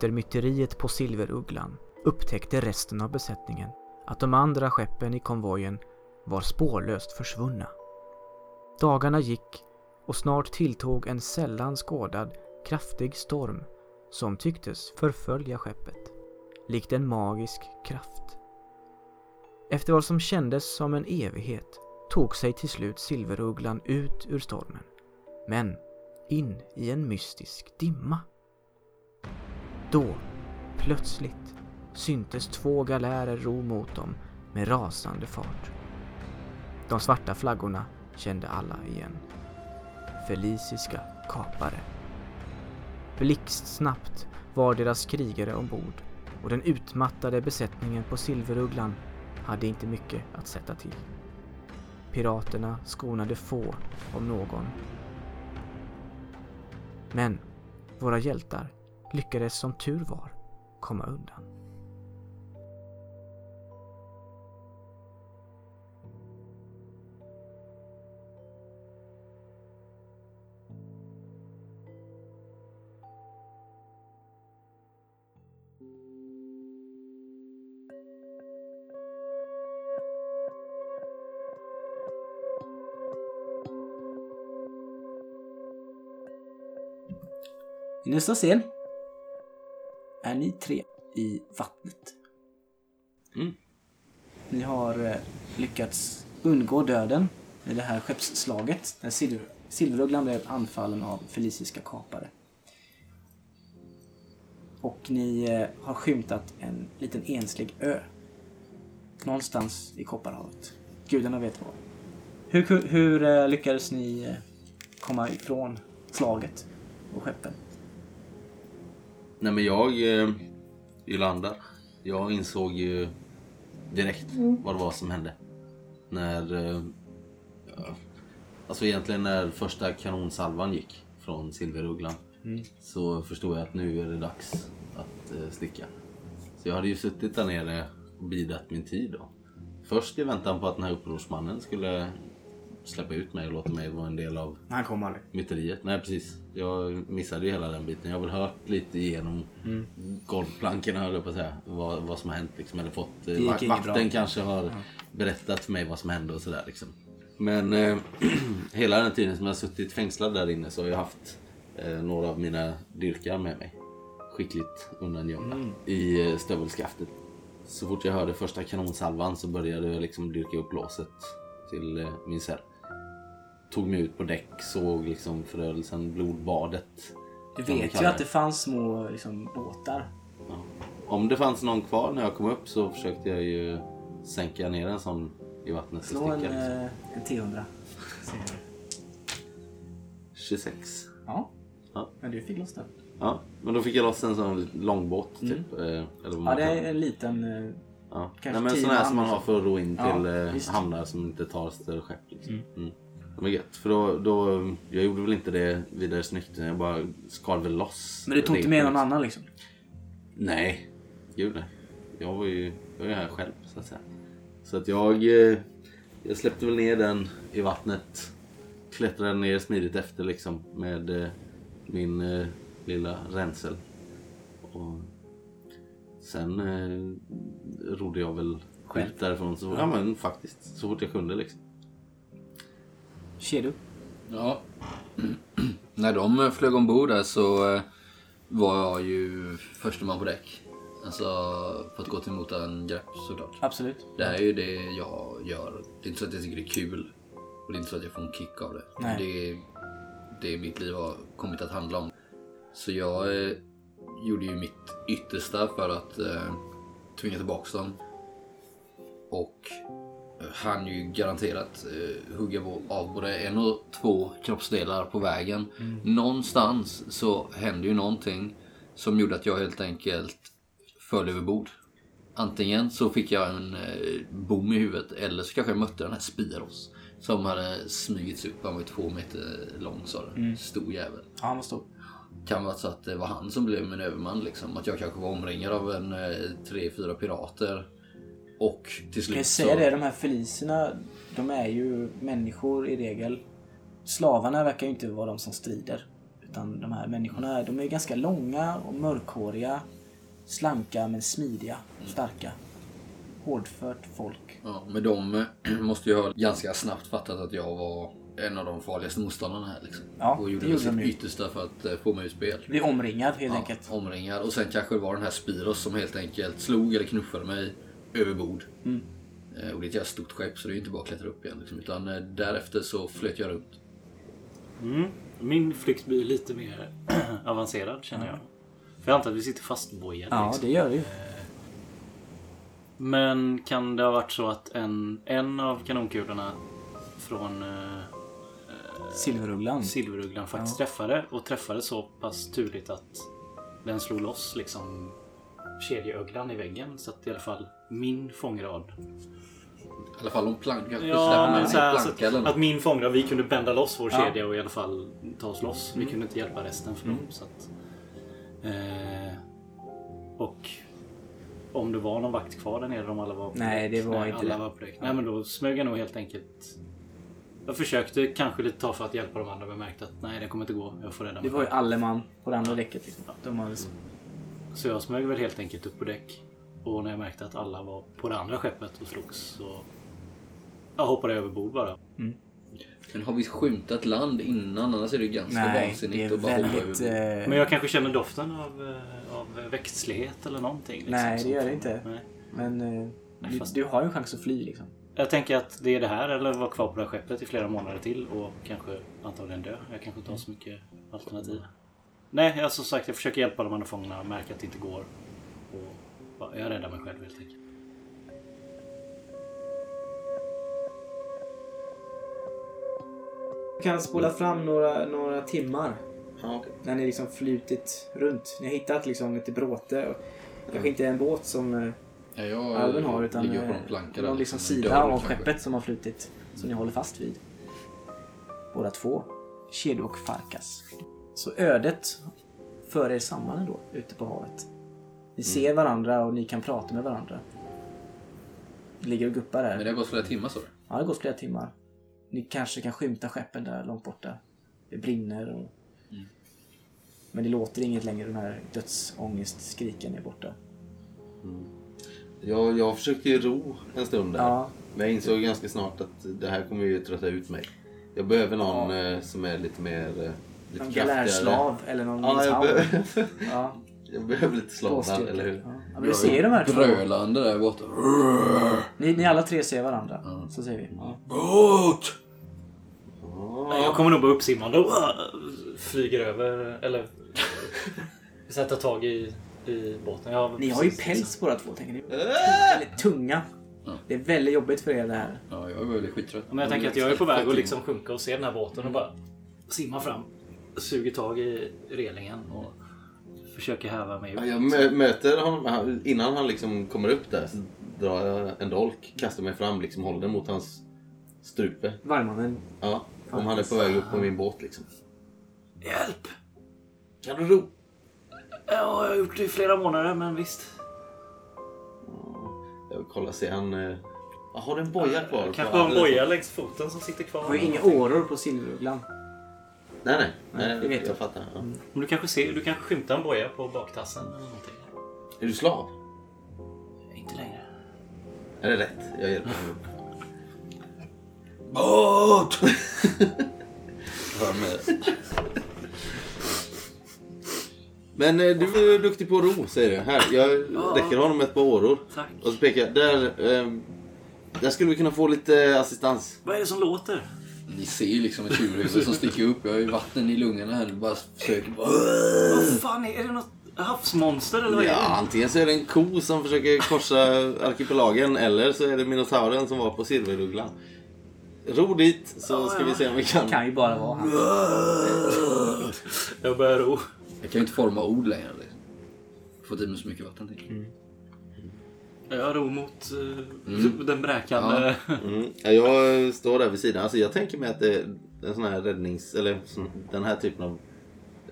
Efter myteriet på Silverugglan upptäckte resten av besättningen att de andra skeppen i konvojen var spårlöst försvunna. Dagarna gick och snart tilltog en sällan skådad kraftig storm som tycktes förfölja skeppet, likt en magisk kraft. Efter vad som kändes som en evighet tog sig till slut Silverugglan ut ur stormen, men in i en mystisk dimma. Då, plötsligt, syntes två galärer ro mot dem med rasande fart. De svarta flaggorna kände alla igen. Feliciska kapare. Blixtsnabbt var deras krigare ombord och den utmattade besättningen på Silverugglan hade inte mycket att sätta till. Piraterna skonade få, om någon. Men våra hjältar lyckades som tur var komma undan. I nästa scen är ni tre i vattnet. Mm. Ni har eh, lyckats undgå döden i det här skeppsslaget där Silver, Silverugglan blev anfallen av feliciska kapare. Och ni eh, har skymtat en liten enslig ö. Någonstans i Kopparhavet. Gudarna vet var. Hur, hur, eh, lyckades ni komma ifrån slaget och skeppen? Nej men jag, eh, Ylander, jag insåg ju direkt vad det var som hände. När, eh, alltså egentligen när första kanonsalvan gick från Silverugglan så förstod jag att nu är det dags att eh, sticka. Så jag hade ju suttit där nere och bidat min tid då. Först i väntan på att den här upprorsmannen skulle släppa ut mig och låta mig vara en del av Han kom aldrig. myteriet. Nej precis. Jag missade ju hela den biten. Jag har väl hört lite igenom Mm. golvplankorna höll jag på att säga. Vad, vad som har hänt liksom. Eller fått eh, gick inget vakten kanske har berättat för mig vad som hände och sådär liksom. Men eh, <clears throat> hela den tiden som jag har suttit fängslad där inne så har jag haft eh, några av mina dyrkar med mig. Skickligt undangömda Mm. i eh, stövelskaftet. Så fort jag hörde första kanonsalvan så började jag liksom dyrka upp låset till eh, min cell tog mig ut på däck, såg liksom förödelsen, blodbadet. Du vet ju att det fanns små liksom, båtar. Ja. Om det fanns någon kvar när jag kom upp så försökte jag ju sänka ner en sån i vattnet Slå en, liksom. eh, en T100. Ser du. 26. Ja. Ja. Men du fick loss den. Ja, men då fick jag loss en sån långbåt typ. eh, Eller vad Ja, det är en liten... eh, Ja. Kanske Nej, men sån här man som man har liksom. för att ro in Ja, till visst. hamnar som inte tar större skepp. Liksom. Mm. Det var gött. För då, då, jag gjorde väl inte det vidare snyggt. Jag bara skar väl loss. Men du tog inte med någon annan liksom? Nej, gud nej. Jag var ju jag var ju här själv så att säga. Så att jag, eh, jag släppte väl ner den i vattnet. Klättrade ner smidigt efter liksom med eh, min eh, lilla ränsel. Och sen rodde jag väl ut därifrån. Så, ja men faktiskt, så fort jag kunde liksom. Ser du? Ja. <clears throat> När de flög ombord där så eh, var jag ju första man på däck. Alltså för att gå till motangrepp såklart. Absolut. Det här är ju det jag gör. Det är inte så att jag tycker det är kul. Och det är inte så att jag får en kick av det. Nej. Det är det mitt liv har kommit att handla om. Så jag eh, gjorde ju mitt yttersta för att eh, tvinga tillbaka dem. Och han ju garanterat eh, hugga av både en och två kroppsdelar på vägen. Någonstans så hände ju någonting som gjorde att jag helt enkelt föll över bord. Antingen så fick jag en eh, bom i huvudet eller så kanske jag mötte den här Spiros. Som hade smygits upp. Han var ju två meter lång sa du. Stor jävel. Ja, han var stor. Kan vara så att det var han som blev min överman liksom. Att jag kanske var omringad av en eh, tre, fyra pirater. Och till Kan slut jag säga det, de här felicerna, de är ju människor i regel. Slavarna verkar ju inte vara de som strider. Utan de här människorna, de är ganska långa och mörkhåriga. Slanka men smidiga starka. Hårdfört folk. Ja, men de eh, <clears throat> måste ju ha ganska snabbt fattat att jag var en av de farligaste motståndarna här. Liksom. Ja, och det gjorde gjorde sitt de yttersta för att eh, få mig ur spel. Blir omringad helt Ja, enkelt. omringad. Och sen kanske det var den här Spiros som helt enkelt slog eller knuffade mig över bord. Mm. Eh, Och det är ett jävla stort skepp så det är ju inte bara att klättra upp igen. Liksom, utan eh, därefter så flöt jag runt. Mm. Min flykt blir lite mer <clears throat> avancerad känner jag. För jag antar att vi sitter fastbojade. Ja, liksom. det gör det ju. Men kan det ha varit så att en, en av kanonkulorna från eh, Silverugglan. silverugglan faktiskt träffade och träffade så pass turligt att den slog loss liksom kedjeöglan i väggen så att i alla fall min fångrad. I alla fall om plank. Du kanske Ja, men så här, planka eller att något. min fångrad, vi kunde bända loss vår Ja. kedja och i alla fall ta oss loss. Vi kunde inte hjälpa resten för dem. Så att, eh, och om det var någon vakt kvar där nere om alla var på Nej, det var Nej, inte alla det. Var på däck. Nej, men då smög jag nog helt enkelt jag försökte kanske lite ta för att hjälpa de andra men märkte att nej det kommer inte gå. Jag får rädda Det mig var ju själv. alle man på det andra däcket. Liksom. De hade... Så jag smög väl helt enkelt upp på däck. Och när jag märkte att alla var på det andra skeppet och slogs så jag hoppade över bord bara. Men har vi skymtat land innan? Annars är det ganska Nej, det vansinnigt är att bara hoppa väldigt... över. Eh... Men jag kanske känner doften av, eh, av växtlighet eller någonting. Liksom, Nej, det gör det inte. Nej. Men eh, du, fast- du har ju en chans att fly liksom. Jag tänker att det är det här eller vara kvar på det här skeppet i flera månader till och kanske antagligen dö. Jag kanske inte har så mycket alternativ. Nej, jag, som sagt jag försöker hjälpa de andra fångarna och märker att det inte går. Jag räddar mig själv helt enkelt. Jag kan spola fram några, några timmar. Ja, okej. När ni liksom flutit runt. Ni har hittat liksom ett bråte. Och kanske inte en båt som eh, Ja, jag Alven har utan ligger på eh, någon planka någon där, liksom som en sida av kanske. skeppet som har flutit. Som ni håller fast vid. Båda två. Kedo och Farkas. Så ödet för er samman ändå ute på havet. Ni ser varandra och ni kan prata med varandra. Ni ligger och guppar där. Men det har gått flera timmar så. Ja, det har gått flera timmar. Ni kanske kan skymta skeppen där långt borta. Det brinner och... Men det låter inget längre, den här dödsångestskriken är borta. Jag, jag försökte ju ro en stund där. Ja. Men jag insåg ganska snart att det här kommer ju trötta ut mig. Jag behöver någon eh, som är lite mer... Eh, lite Någon galärslav eller någon Ja, jag, behöver, Ja, jag behöver lite gåstyrka. eller hur? Ja. Ja, men du ser ju de här två. Grölande där borta. Ni, ni alla tre ser varandra. Så ser vi. Ja. Båt! Nej, Jag kommer nog bara uppsimmande och flyger över eller <laughs> sätter tag i, i båten. Jag Ni har ju precis- päls båda två, tänker ni. Väldigt tunga. Det är väldigt jobbigt för er det här. Ja, jag är väldigt skittrött. Men jag tänker att jag är på väg att liksom sjunka och se den här båten och bara simma fram. Suger tag i relingen och försöker häva mig Ja, upp. Jag mö- möter honom, han- innan han liksom kommer upp där så drar jag en dolk, kastar mig fram, liksom håller den mot hans strupe. Vargmannen. Ja, om han är på väg upp på min båt liksom. Hjälp! Kan du ro? Ja, jag har gjort det i flera månader men visst. Jag vill kolla, ser han... Eh... Har du en boja kvar? på Kanske har en boja längs foten som sitter kvar. har inga åror på silverugglan. Nej, nej. nej det vet jag. jag. fattar. Ja. Men du kanske ser, du kanske skymtar en boja på baktassen eller någonting. Är du slav? Inte längre. Är det rätt? Jag hjälper honom upp. Hör med. Men eh, du är duktig på att ro, säger du. Här, jag räcker honom ett par åror. Tack. Och så pekar jag. Där, ehm, där skulle vi kunna få lite assistans. Vad är det som låter? Ni ser ju liksom ett tjurhuvud som sticker upp. Jag har ju vatten i lungorna här. Bara försöker bara... Vad fan är, är det något havsmonster eller vad är Ja, det? antingen så är det en ko som försöker korsa arkipelagen eller så är det minotauren som var på silverugglan. Ro dit så ska vi se om vi kan. Kan ju bara vara han. Jag börjar ro. Jag kan ju inte forma ord längre. Liksom. Fått i mig så mycket vatten till. Jag ror mot eh, <laughs> den bräkande. Mm. Ja, jag står där vid sidan. Alltså jag tänker mig att det är en sån här räddnings... Eller sån, den här typen av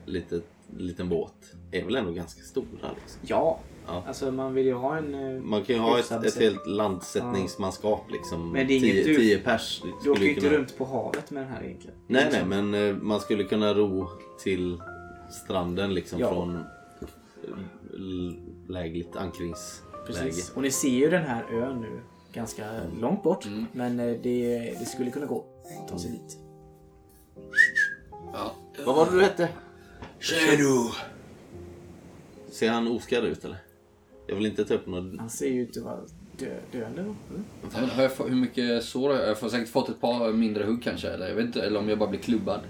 litet, liten båt är väl ändå ganska stora. Liksom. Ja. Ja. Alltså man vill ju ha en... eh, Man kan ju ha ett, ett helt landsättningsmanskap liksom. Men det är inget tio, du- tio pers. Du åker ju ju inte kunna- runt på havet med den här egentligen. Nej, nej, men eh, man skulle kunna ro till stranden liksom Ja. från l- lägligt ankringsläge. Precis. Och ni ser ju den här ön nu ganska långt bort. Men eh, det, det skulle kunna gå att ta sig dit. Ja. Vad var det du hette? Shadow! Ser han oskadd ut eller? Jag vill inte ta upp något... Han ser ju ut att vara dö, döende. Mm. Men Har jag få, hur mycket sår har jag? Jag har säkert fått ett par mindre hugg kanske. Eller, jag vet inte, eller om jag bara blir klubbad.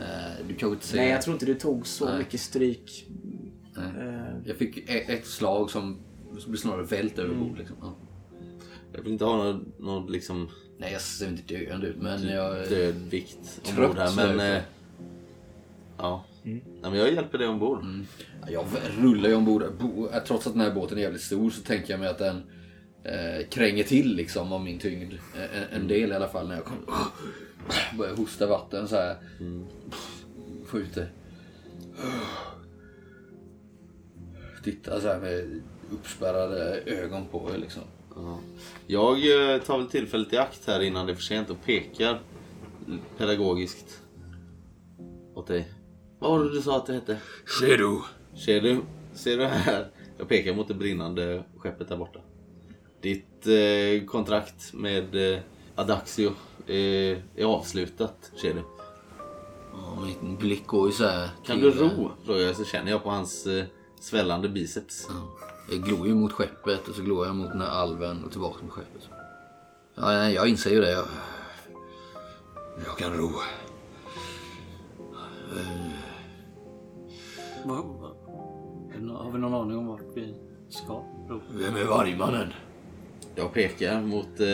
Eh, Du kanske inte ser... Nej, jag tror inte du tog så Nej. mycket stryk. Nej. Eh, Jag fick e- ett slag som som blev snarare vält över bord. Liksom. Ja. Jag vill inte ha någon, någon liksom Nej, jag ser inte döende ut, men jag... död vikt ombord här. Men, eh, ja. Nej, men jag hjälper dig ombord. Ja, Jag rullar ju ombord. Bo- Trots att den här båten är jävligt stor så tänker jag mig att den eh, kränger till liksom av min tyngd. Eh, En, en del i alla fall när jag kommer. Börjar hosta vatten så här. Skjuter. Tittar så här med uppspärrade ögon på er liksom. Ja. Jag eh, tar väl tillfället i akt här innan det är för sent och pekar pedagogiskt åt dig. Vad var det du sa att det hette? Ser du? Ser du? Ser du här? Jag pekar mot det brinnande skeppet där borta. Ditt eh, kontrakt med eh, Adaxio är, är avslutat, ser du. Ja, min blick går ju så här. Kan du ro? Frågar jag så känner jag på hans eh, svällande biceps. Ja. Jag glor ju mot skeppet och så glor jag mot den här alven och tillbaka mot skeppet. Ja, jag inser ju det. Jag, jag kan ro. Nå- Har vi någon aning om vart vi ska? ro? Vem är vargmannen? Jag pekar mot eh,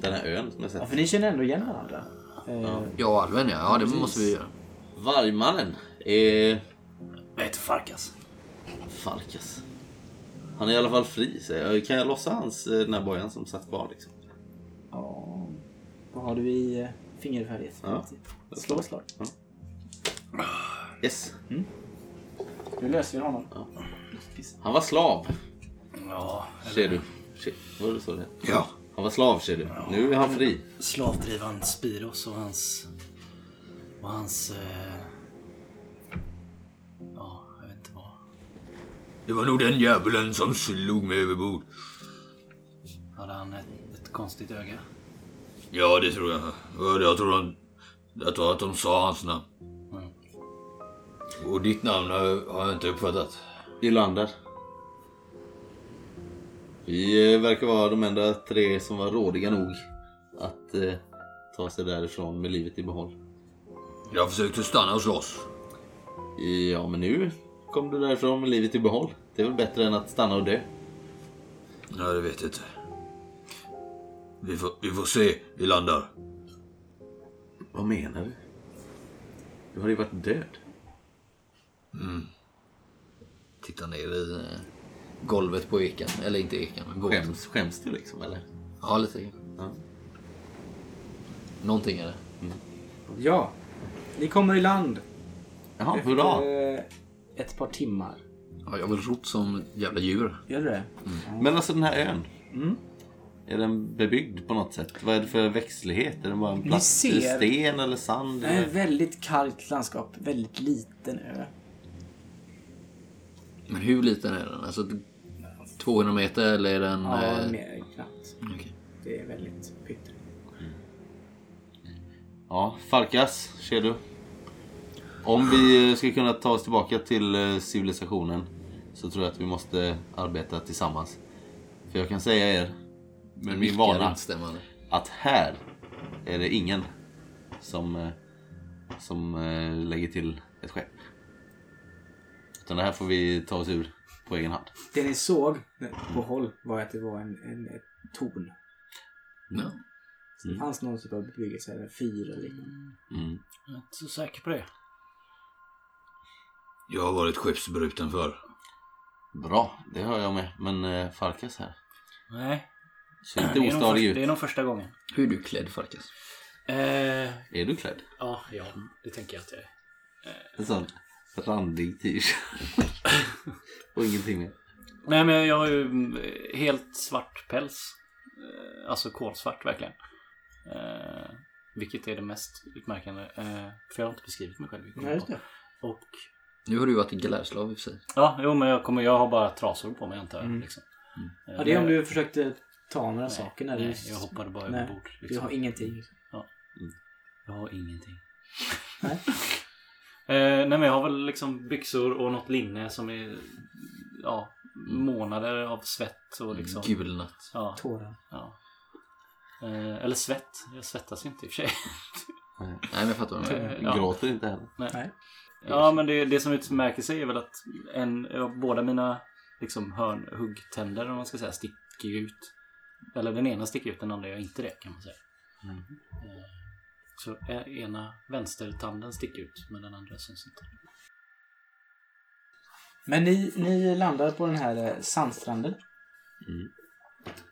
den här ön som jag ja, sett. för ni känner ändå igen varandra. Eh, Jag och alven ja. Ja, det måste vi göra. Vargmannen är Jag heter Farkas. Farkas. Han är i alla fall fri. Så jag, kan jag lossa hans, eh, den här bojan som satt kvar liksom? Ja, vad har du i eh, fingerfärdighet? Ja. Slå ett slag. Yes. Nu löser vi honom. Han var slav, Ja, ser du. Var det så det Ja. Han var slav, ser du. Nu är han fri. slavdrivaren Spiros och hans... Och hans... Eh, Det var nog den djävulen som slog mig över bord. Hade han ett, ett konstigt öga? Ja, det tror jag. Ja, Jag tror, han, jag tror att de sa hans namn. Mm. Och ditt namn har, har jag inte uppfattat. Ylander. Vi eh, verkar vara de enda tre som var rådiga nog att eh, ta sig därifrån med livet i behåll. Jag försökte stanna och slåss. Ja, men nu kom du därifrån med livet i behåll. Det är väl bättre än att stanna och dö. Ja, det vet jag inte. Vi får, vi får se, vi landar. Vad menar du? Du har ju varit död. Tittar ner i eh, golvet på eken. Eller inte eken, men. Skäms, skäms du liksom, eller? Ja, lite grann. Ja. Någonting är det. Ja, ni kommer i land. Jaha, hurra! Efter, eh, ett par timmar. Ja, jag har väl rott som jävla djur. Gör du det? Men alltså den här ön. Mm. Är den bebyggd på något sätt? Vad är det för växtlighet? Är den bara en platt ser- sten eller sand? Det är ett väldigt kallt landskap. Väldigt liten ö. Men hur liten är den? Alltså 200 meter eller är den... Ja, eh, mer knappt. okej. Det är väldigt pyttelite. Ja, Farkas, ser du. Om vi ska kunna ta oss tillbaka till eh, civilisationen så tror jag att vi måste arbeta tillsammans. För jag kan säga er, med min vana, att här är det ingen som, eh, som eh, lägger till ett skepp. Utan det här får vi ta oss ur på egen hand. Det ni såg på håll var att det var en, en, ett torn. Ja. Så det fanns någon typ av bebyggelse, eller fyr eller liknande. Mm. Jag är inte så säker på det. Jag har varit skeppsbruten för. Bra, det hör jag med. Men eh, Farkas här. Nej. Ser Det inte är, nog ostadig först, ut. det är nog första gången. Hur är du klädd Farkas? Eh, Är du klädd? ja, ja, det tänker jag att jag är. En sån randig t-shirt. <laughs> Och ingenting mer. Nej, men jag har ju mm, helt svart päls. Eh, Alltså kolsvart verkligen. Eh, vilket är det mest utmärkande. Eh, för jag har inte beskrivit mig själv. Just det. Och Nu har du varit galärslav i och för sig. ja, jo, men jag, kommer, jag har bara trasor på mig antar jag. Mm. Liksom. Eh, Ja, det är om men- du försökte ta några nej, saker när nej, du... jag hoppade bara Nej, över bord. Du Liksom. har ingenting. Jag har ingenting. Nej. <laughs> eh, nej men jag har väl liksom byxor och något linne som är ja, månader av svett och liksom. Gulnat. Ja, Tårar. ja. Eh, eller svett. Jag svettas ju inte i och för sig. Nej men jag fattar vad du menar. Ja. Gråter inte heller. Nej. Ja, men det, det som utmärker sig är väl att en, båda mina liksom, hörn, huggtänder, om man ska säga, sticker ut. Eller den ena sticker ut, den andra gör inte det kan man säga. Mm. Eh, Så eh, ena vänstertanden sticker ut, men den andra syns inte. Men ni, ni landar på den här eh, sandstranden.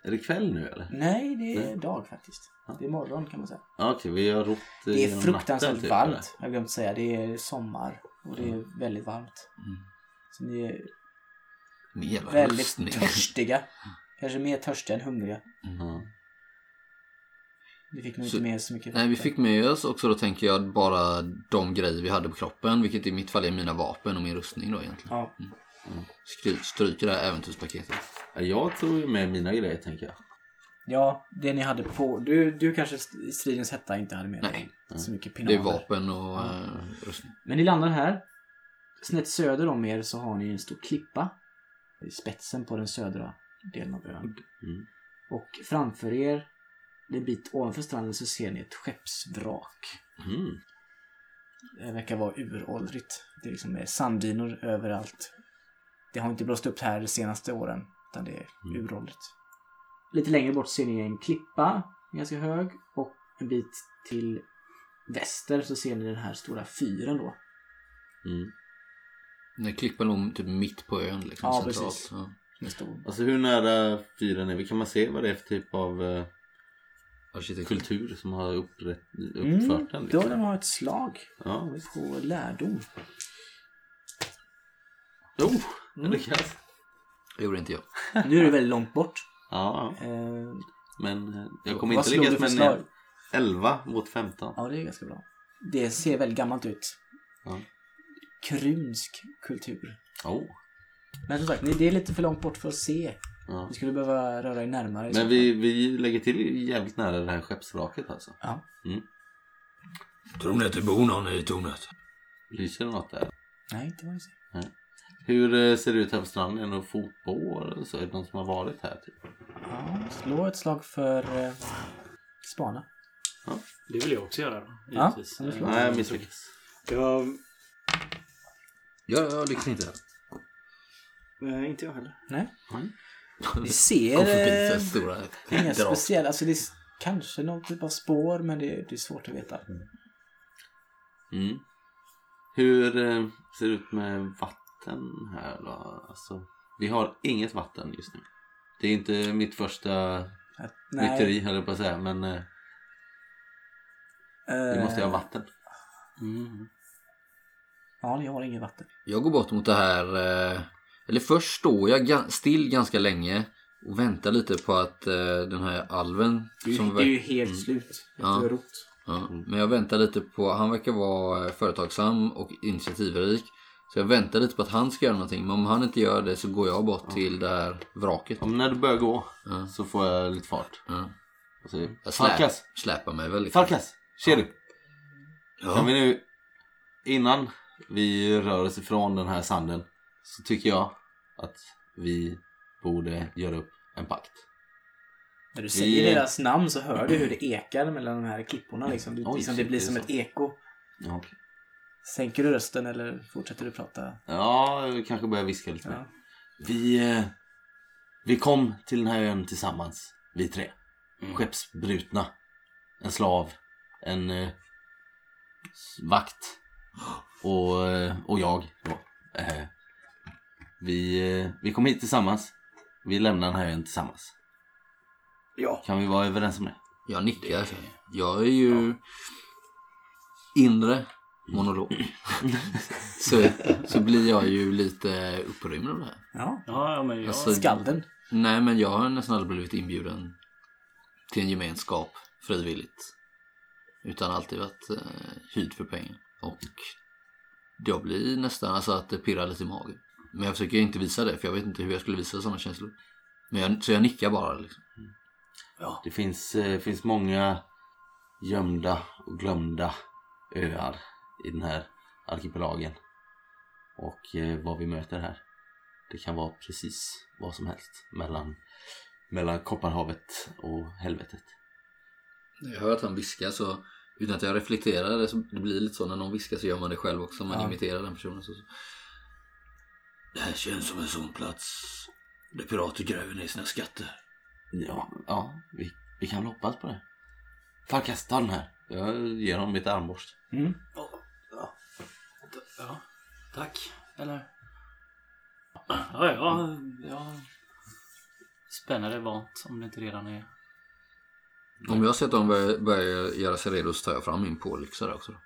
Är det kväll nu eller? Nej, det är dag faktiskt. Det är morgon kan man säga. Ja, Okej, vi har rott eh, Det är fruktansvärt natten, typ, varmt. eller? Jag glömt säga. Det är sommar och det är väldigt varmt. Mm. Så ni är jävla väldigt rustning. törstiga. <laughs> Kanske mer törstiga än hungriga. Ja. Ni fick nog Så- inte med så mycket. Nej, vi fick med oss också då tänker jag bara de grejer vi hade på kroppen. Vilket i mitt fall är mina vapen och min rustning då egentligen. Ja. Skry, stryker det här äventyrspaketet. Ja, Jag tog ju med mina grejer tänker jag. ja, det ni hade på. Du, du kanske i stridens hetta inte hade med dig Nej. så mycket Det är vapen och eh, rustning. Men ni landar här. Snett söder om er så har ni en stor klippa. I spetsen på den södra delen av ön. Mm. Och framför er, en bit ovanför stranden, så ser ni ett skeppsvrak. Mm. Det verkar vara uråldrigt. Det är liksom är sanddynor överallt. Det har inte blåst upp här de senaste åren, utan det är Mm. uråldrigt. Lite längre bort ser ni en klippa, ganska hög, och en bit till väster så ser ni den här stora fyren då. Mm. Den klippan låg typ mitt på ön liksom. Ja, centralt. precis. Ja. Alltså hur nära fyren är vi? Kan man se vad det är för typ av eh, Arkitektur. kultur som har upprätt, Mm, uppfört den? då Liksom? vill de ha ett slag Ja, visst. på lärdom. Oh, Mm. det lyckas. Det gjorde inte jag. Nu är det väldigt långt bort. Ja, ja. Eh, men eh, jag kommer inte lyckas du med slag? 11 mot 15. Ja, det är ganska bra. Det ser väldigt gammalt ut. Ja. Krunsk kultur. Oh. Men som sagt, det är lite för långt bort för att se. Ja. Ni skulle behöva röra er närmare. Men vi, vi lägger till jävligt nära det här skeppsvraket alltså. Ja. Tror ni att det bor någon i tornet? Lyser det något där? Nej, inte vad ni ser. Hur eh, ser det ut här på stranden? Är det någon fotboll eller så? Är det någon som har varit här? Typ? Ja, slå ett slag för eh, spana. Det vill jag också göra då, Ja, givetvis. kan du slå? Nej, jag misslyckas. Jag, Ja, jag lyckas inte. eh, inte jag heller. Nej. Ni ser Kom förbi eh, stora inga drak. speciella, alltså det är s- kanske någon typ av spår men det, det är svårt att veta. Mm. Hur eh, ser det ut med vatten här då? Alltså, vi har inget vatten just nu. Det är inte mitt första Att, myteri höll jag på att säga, men eh, vi måste ju ha eh, vatten. Mm. Ja, ni har inget vatten. Jag går bort mot det här. eh, Eller först står jag still ganska länge och väntar lite på att eh, den här alven ju, som det är ju helt slut efter Ja. du rott. ja, Men jag väntar lite på, han verkar vara företagsam och initiativrik. Så jag väntar lite på att han ska göra någonting. Men om han inte gör det så går jag bort till det här vraket. Om när du börjar gå Ja. så får jag lite fart. Ja. Och så, Jag slä, Farkas! släpar mig väl. liksom. Farkas! Ser du? Ja. Kan vi nu, innan vi rör oss ifrån den här sanden så tycker jag att vi borde göra upp en pakt. När du säger Vi- deras namn så hör du hur det ekar mellan de här klipporna. Liksom. Det, Oj, liksom, det blir som ett eko. Ja. Sänker du rösten eller fortsätter du prata? ja vi kanske börjar viska lite mer. Ja. Vi, eh, vi kom till den här ön tillsammans, vi tre. Skeppsbrutna. En slav, en eh, vakt och, eh, och jag. Då. Eh, vi, eh, vi kom hit tillsammans. Vi lämnar den här ön tillsammans. Ja. Kan vi vara överens om det? Jag nickar. Jag är ju inre monolog. <laughs> så, så blir jag ju lite upprymd av det här. Ja. Ja, ja, men jag... Alltså- Skalden. Nej, men jag har nästan aldrig blivit inbjuden till en gemenskap frivilligt. Utan alltid varit eh, hyrd för pengar. Och jag blir nästan alltså att det pirrar lite i magen. Men jag försöker inte visa det för jag vet inte hur jag skulle visa sådana känslor. Men jag, så jag nickar bara liksom. Det finns, eh, finns många gömda och glömda öar i den här arkipelagen. Och eh, vad vi möter här, det kan vara precis vad som helst mellan, mellan Kopparhavet och helvetet. Jag hör att han viskar så Utan att jag reflekterar det, så det blir lite så när någon viskar så gör man det själv också. Man Ja. imiterar den personen. Så. Det här känns som en sån plats där pirater gräver ner sina skatter. Ja, ja vi, vi kan väl hoppas på det. Farkas, ta den här. Jag ger honom mitt armborst. Mm. Ja, tack. Eller? Ja, ja, ja. Spännande vant om det inte redan är. Om jag ser att de börjar, börjar göra sig redo så tar jag fram min pålyxa där också. Då.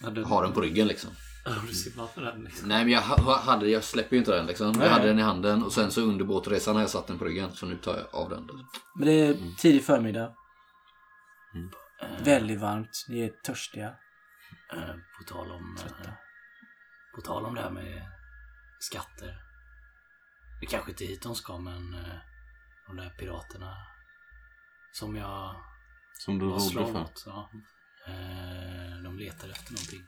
Ja, du, Har den på ryggen liksom. Du varför den liksom. Nej men jag ha- hade, jag släpper ju inte den liksom. Nej. Jag hade den i handen och sen så under båtresan har jag satt den på ryggen. Så nu tar jag av den. Men det är tidig förmiddag. Mm. Väldigt varmt. Ni är törstiga. Eh, på tal om... Eh, på tal om det här med skatter. Det kanske inte är hit de ska men eh, de där piraterna som jag Som du var slav för. åt. Ja. Eh, de letar efter någonting.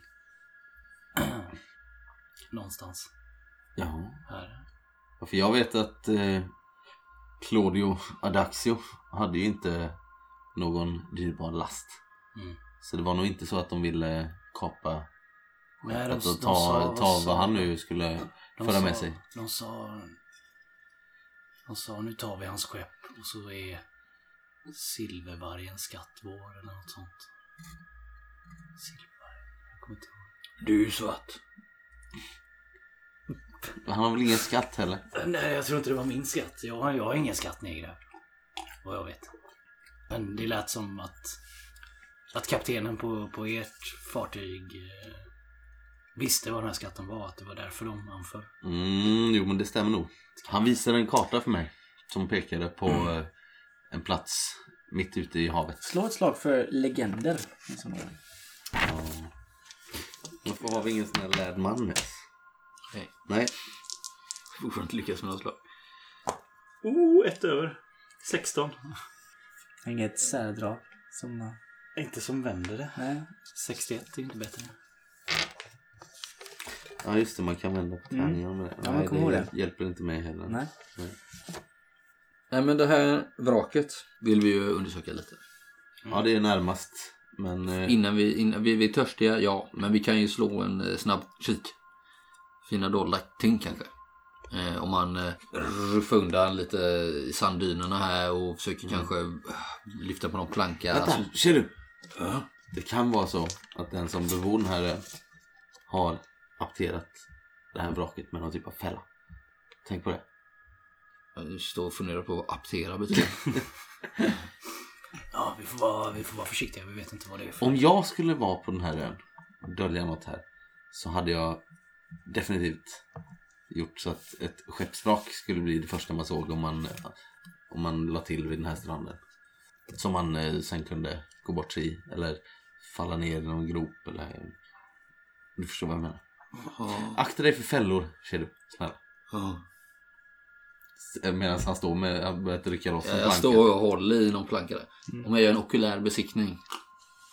<clears throat> Någonstans Ja. här. Ja, För jag vet att eh, Claudio Adaxio hade ju inte någon dyrbar last. Mm. Så det var nog inte så att de ville kapa Nej, de- och de ta, sa- ta vad han nu skulle De föra sa, med sig. De sa... De sa nu tar vi hans skepp och så är silvervargen skatt vår eller något sånt. Silvervarg? Jag kommer inte ihåg. Du är ju svart. <laughs> Han har väl ingen skatt heller? Nej, jag tror inte det var min skatt. Jag, jag har ingen skatt nedgrävd. Vad jag vet. Men det lät som att, att kaptenen på, på ert fartyg eh, visste vad den här skatten var. Att det var därför de anför. Mm, jo men det stämmer nog. Han visade en karta för mig som pekade på eh, en plats mitt ute i havet. Slå ett slag för legender. Ja. Varför har vi ingen sån här lärd man med oss? Nej. Nej. Fortfarande inte lyckas med något slag. Oh, ett över. 16. Inget särdrag. Som... Inte som vänder det. Nej. 61 är inte bättre. Ja just det, man kan vända på tärningarna med det. Mm. Ja, man Nej, kommer ihåg det hjälper inte mig heller. Nej. Nej men det här vraket vill vi ju undersöka lite. Ja det är närmast. Men eh, Innan vi, innan vi, vi är törstiga, ja. Men vi kan ju slå en eh, snabb kik. Fina dolda ting kanske. Eh, om man eh, ruffar undan lite i sanddynerna här och försöker kanske eh, lyfta på någon planka. vänta, Alltså, ser du? Ja. Det kan vara så att den som bebor den här ön har apterat det här vraket med någon typ av fälla. Tänk på det. Jag står och funderar på vad aptera betyder. <laughs> Ja, vi får, vara, vi får vara försiktiga. Vi vet inte vad det är för... Om jag skulle vara på den här ön och dölja något här så hade jag definitivt gjort så att ett skeppsvrak skulle bli det första man såg om man, om man la till vid den här stranden. Som man eh, sen kunde gå bort sig i eller falla ner i någon grop eller... Du förstår vad jag menar. Ja, Akta dig för fällor, ser du. Snälla. ja. Medan han står med, han börjar rycka loss en Jag står och håller i någon planka där. Om jag gör en okulär besiktning.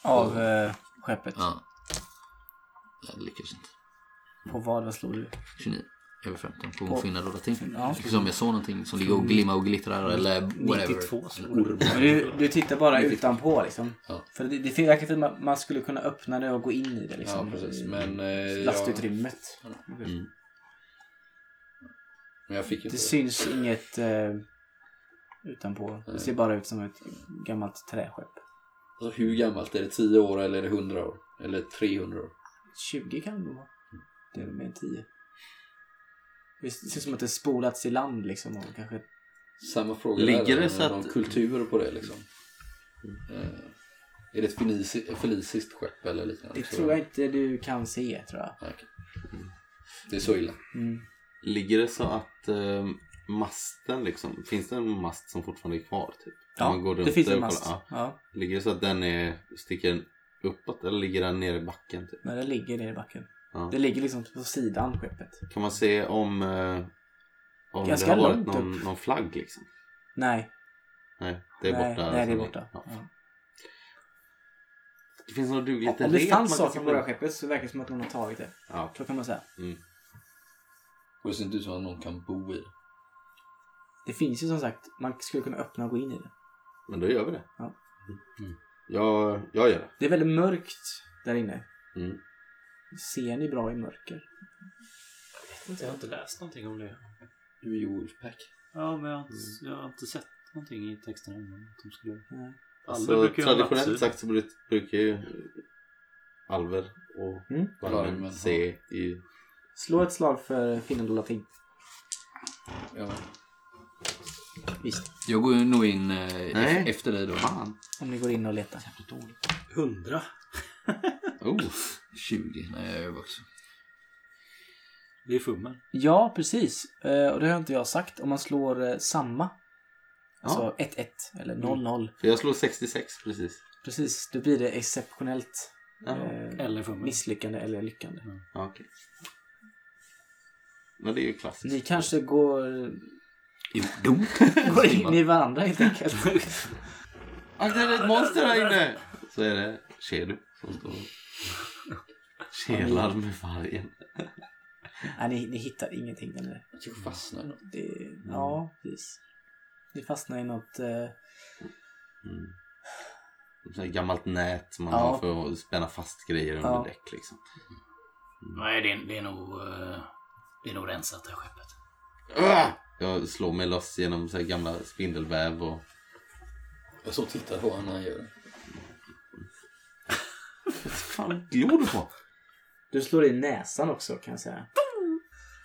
Av eh, skeppet. Ja. Jag lyckas inte. På vad? Vad slår du? 29 över 15 på, finna dolda ting. Ja. Som jag såg någonting som ligger och glimmar och glittrar eller whatever. 92 slår En du. du, tittar bara utanpå liksom. Ja. För det, det verkar som att man skulle kunna öppna det och gå in i det liksom. Ja, precis. Men, eh, jag- Lastutrymmet. Mm. Men jag fick inte Det syns inget eh, utanpå. Det ser bara ut som ett gammalt träskepp. Alltså, hur gammalt? Är det 10 år eller är det 100 år? Eller 300 år? 20 kan det vara. Det är mer än 10. Det ser ut som att det spolats i land liksom. Och kanske... Samma fråga Ligger där. det så det att- kultur på det liksom? Eh, är det ett fenisi- felisiskt skepp eller liknande? Det tror jag inte du kan se tror jag. Nej, okej. Det är så illa. Mm. Ligger det så att eh, masten liksom, finns det en mast som fortfarande är kvar? Typ? Om man går runt det finns en och mast. kollar, Ja. Ja. Ligger det så att den är, sticker den uppåt eller ligger den nere i backen? Typ? Men det ligger nere i backen. Ja. Det ligger liksom på sidan skeppet. Kan man se om, eh, om Ganska det har varit långt någon, upp. någon flagg liksom? Nej. Nej, det är nej, borta. Nej, det är borta. Ja. Ja. Det finns något dugligt Om det fanns saker på det här skeppet så verkar det som att någon har tagit det. Ja. Så kan man säga. Mm. Och det ser inte ut som att någon kan bo i det. Det finns ju som sagt, man skulle kunna öppna och gå in i det. Men då gör vi det. Jag, jag gör det. Det är väldigt mörkt där inne. Mm. Ser ni bra i mörker? Jag har inte läst någonting om det. Du är ju Wolfpack. Ja, men jag har inte, jag har inte sett någonting i texterna innan. Att de skulle... Nej. Alver Så brukar ju ha traditionellt sagt så bruk- brukar ju alver och Mm. Vargen, se i... Slå ett slag för finnen och latin. Ja. Visst. Jag går nog in eh, efter dig då. Fan! Om ni går in och letar. Hundra. <laughs> Oh! 20. Nej, jag är också. Det är fummen. Ja, precis. Eh, och det har inte jag sagt. Om man slår eh, samma. Alltså 1-1 eller 0-0. För jag slår 66 precis. Precis, då blir det exceptionellt Ja, eh, Eller fummen. misslyckande eller lyckande. ja, okej. Men det är ju klassiskt. Ni kanske går, I dom. <laughs> går in i varandra helt enkelt. <laughs> Akta det är ett monster här inne! Så är det Shedu som står och <laughs> kelar med vargen. <laughs> Nej, ni, ni hittar ingenting där nere. Jag tycker fastnar i något. Det, Ja, precis. Ni fastnar i något... Eh, Mm. Här gammalt nät som man Ja. har för att spänna fast grejer under Ja. däck liksom. Nej, det är, det är nog... eh, Det är nog rensat det här skeppet. Ah! Jag slår mig loss genom så här gamla spindelväv och... Jag så och tittar på honom när han gör det. Vad fan glor du på? du slår i näsan också kan jag säga.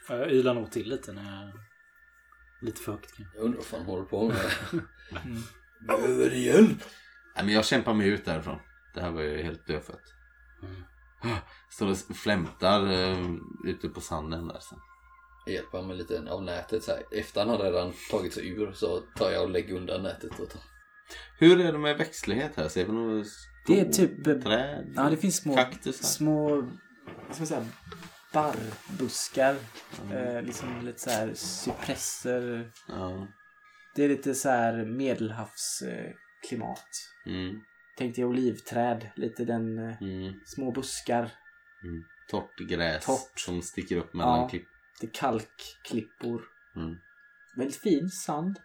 Ja, Jag ylar nog till lite när jag... Lite för högt kanske. Jag undrar vad fan håller på med. Behöver du hjälp? Nej, men jag kämpar mig ut därifrån. Det här var ju helt dödfött. Mm. Står och flämtar uh, ute på sanden där sen. Jag hjälper honom med lite av nätet. Så här. Efter han har redan tagit sig ur så tar jag och lägger undan nätet. Och tar. Hur är det med växtlighet här? Ser vi några Det är typ... träd? Ja, det finns små... Kaktusar? Små... Vad ska man säga? Barrbuskar. Eh, liksom lite så här cypresser. Ja. Det är lite så här medelhavsklimat. Klimat. Mm. Tänk dig olivträd. Lite den... Eh, Mm. små buskar. Mm. Torrt gräs Torrt. som sticker upp mellan Ja. klipp. Lite kalkklippor. Mm. Väldigt fin sand.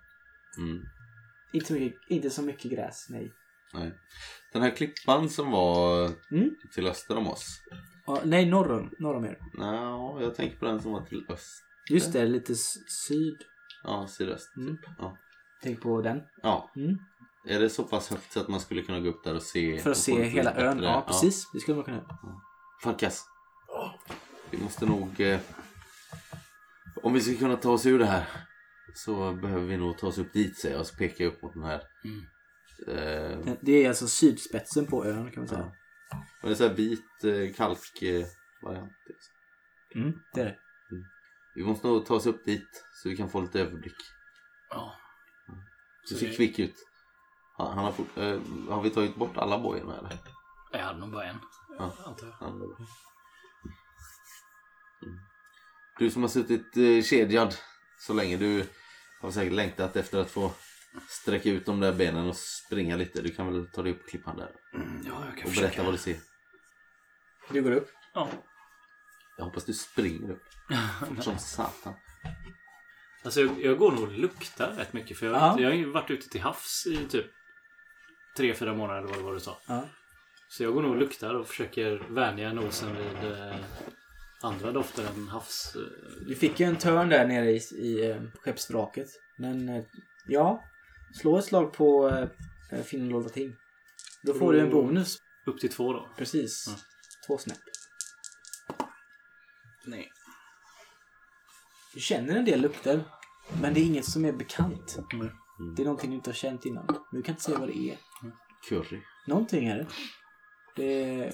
Mm. Inte så mycket, inte så mycket gräs, nej. Nej. Den här klippan som var Mm. till öster om oss. Ja, nej, norr om, norr om er. Nå, jag tänker på den som var till öst. Just det, lite s- syd. Ja, sydöst. Mm. Typ. Ja. Tänk på den. ja. Mm. Är det så pass högt så att man skulle kunna gå upp där och se? För att se lite hela ön. bättre- Ja, precis. Det skulle man kunna göra. Farkas. Vi måste nog... Eh, om vi ska kunna ta oss ur det här så behöver vi nog ta oss upp dit säger jag. Och så pekar jag upp mot den här. Eh, Det är alltså sydspetsen på ön kan man säga. och det är så här vit eh, kalk eh, liksom. Mm, det är det. Vi måste nog ta oss upp dit så vi kan få lite överblick. Ja. Så ser det- kvick ut. Han, han har, fort, eh, har vi tagit bort alla bojorna eller? Jag hade nog bara en. Ja. Antar jag. Ja, det. Mm. Du som har suttit eh, kedjad så länge. Du har säkert längtat efter att få sträcka ut de där benen och springa lite. Du kan väl ta dig upp på klippan där Mm, Ja, jag kan och försöka. berätta vad du ser. Du går upp. Ja. Jag hoppas du springer upp. Fort <laughs> som satan. Alltså jag, jag går nog och luktar rätt mycket. För jag, Ja. jag har ju varit ute till havs i typ tre, fyra månader eller vad det var du sa. Ja. Så jag går nog och luktar och försöker vänja nosen vid eh, andra dofter än havs... Eh, Du fick ju en törn där nere i, i eh, skeppsvraket. Men eh, ja, slå ett slag på eh, Finland ting. Då får du en bonus. upp till två då. Precis. Mm. Två snäpp. Nej. Du känner en del lukter. Men det är inget som är bekant. Mm. Det är någonting du inte har känt innan. Men du kan inte säga vad det är. Curry. Någonting är det. Det är,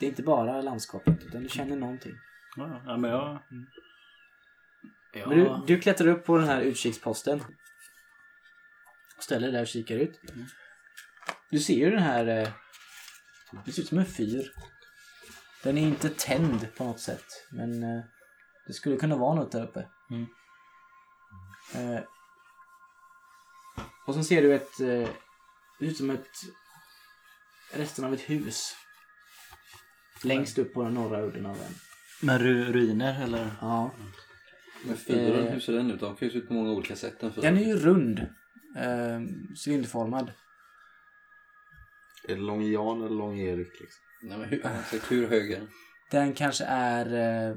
det är inte bara landskapet utan du känner någonting. Ja, men jag... Ja. Men du, du klättrar upp på den här utkiksposten. Och ställer dig där och kikar ut. Du ser ju den här... eh, Det ser ut som en fyr. Den är inte tänd på något sätt. Men eh, det skulle kunna vara något där uppe. Mm. Eh, och så ser du ett... eh, Det ser ut som ett... Resten av ett hus. Längst upp på den norra udden av ön. Med ru ruiner eller? Ja. Men fyren, Eh. hur ser den ut? De kan ju se ut på många olika sätt. Den, fyren. Den är ju rund. Eh, cylinderformad. Är det lång Jan eller lång Erik liksom? Nej, men hur, exakt hur hög är den? Den kanske är eh,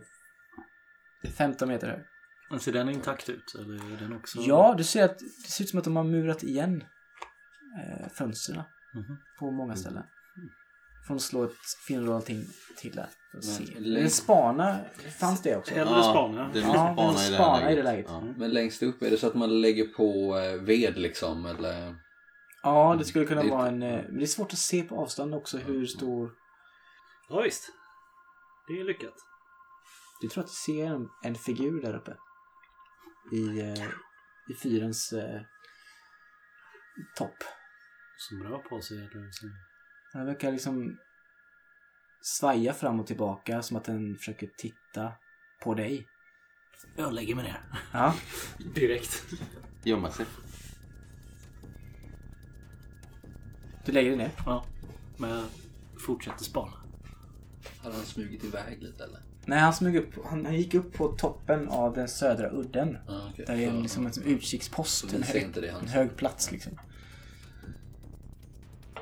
15 meter hög. Men ser den intakt ut? Eller är den också... Ja, du ser att det ser ut som att de har murat igen eh, fönstren Mhm. på många ställen. Får de slå ett finroll allting till där. För att se. En spana, fanns det också? Hellre spana. Det är Ja, spana, det är i, det spana här i det läget. Ja. Men längst upp, är det så att man lägger på eh, ved liksom? Eller? Ja, det skulle kunna Lite. vara en... eh, Men det är svårt att se på avstånd också hur stor... Ja, visst. Det är lyckat. Du tror att du ser en, en figur där uppe? I, eh, i fyrens eh, topp. Som rör på sig. Eller så. Den verkar liksom svaja fram och tillbaka som att den försöker titta på dig. Jag lägger mig ner. Ja. <laughs> Direkt. Gömma sig. Du lägger dig ner. Ja. Men jag fortsätter spana. Har han smugit iväg lite eller? Nej, han, smög upp, han, han gick upp på toppen av den södra udden. Ja, okej. Där det är en, liksom en som utkikspost. En hög, inte det han en hög plats liksom.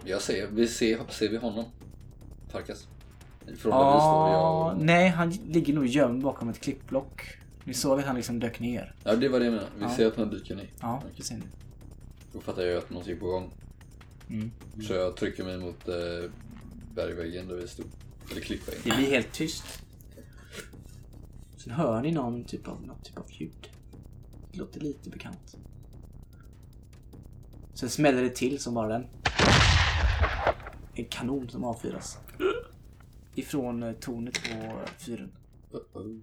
Jag ser, vi ser, ser vi honom? Farkas? Från där vi står Ja, jag... nej, han ligger nog gömd bakom ett klippblock. Ni såg att han liksom dök ner. Ja, det var det jag menade. Vi Ja. ser att han dyker ner. Ja, Okej. det ser ni. Då fattar jag att någonting är på gång. Mm. Så jag trycker mig mot eh, bergväggen där vi stod. Eller klippväggen. Det blir helt tyst. Sen hör ni någon typ av, något typ av ljud. Det låter lite bekant. Sen smäller det till som bara den. En kanon som avfyras. Ifrån eh, tornet på fyren. Uh-oh.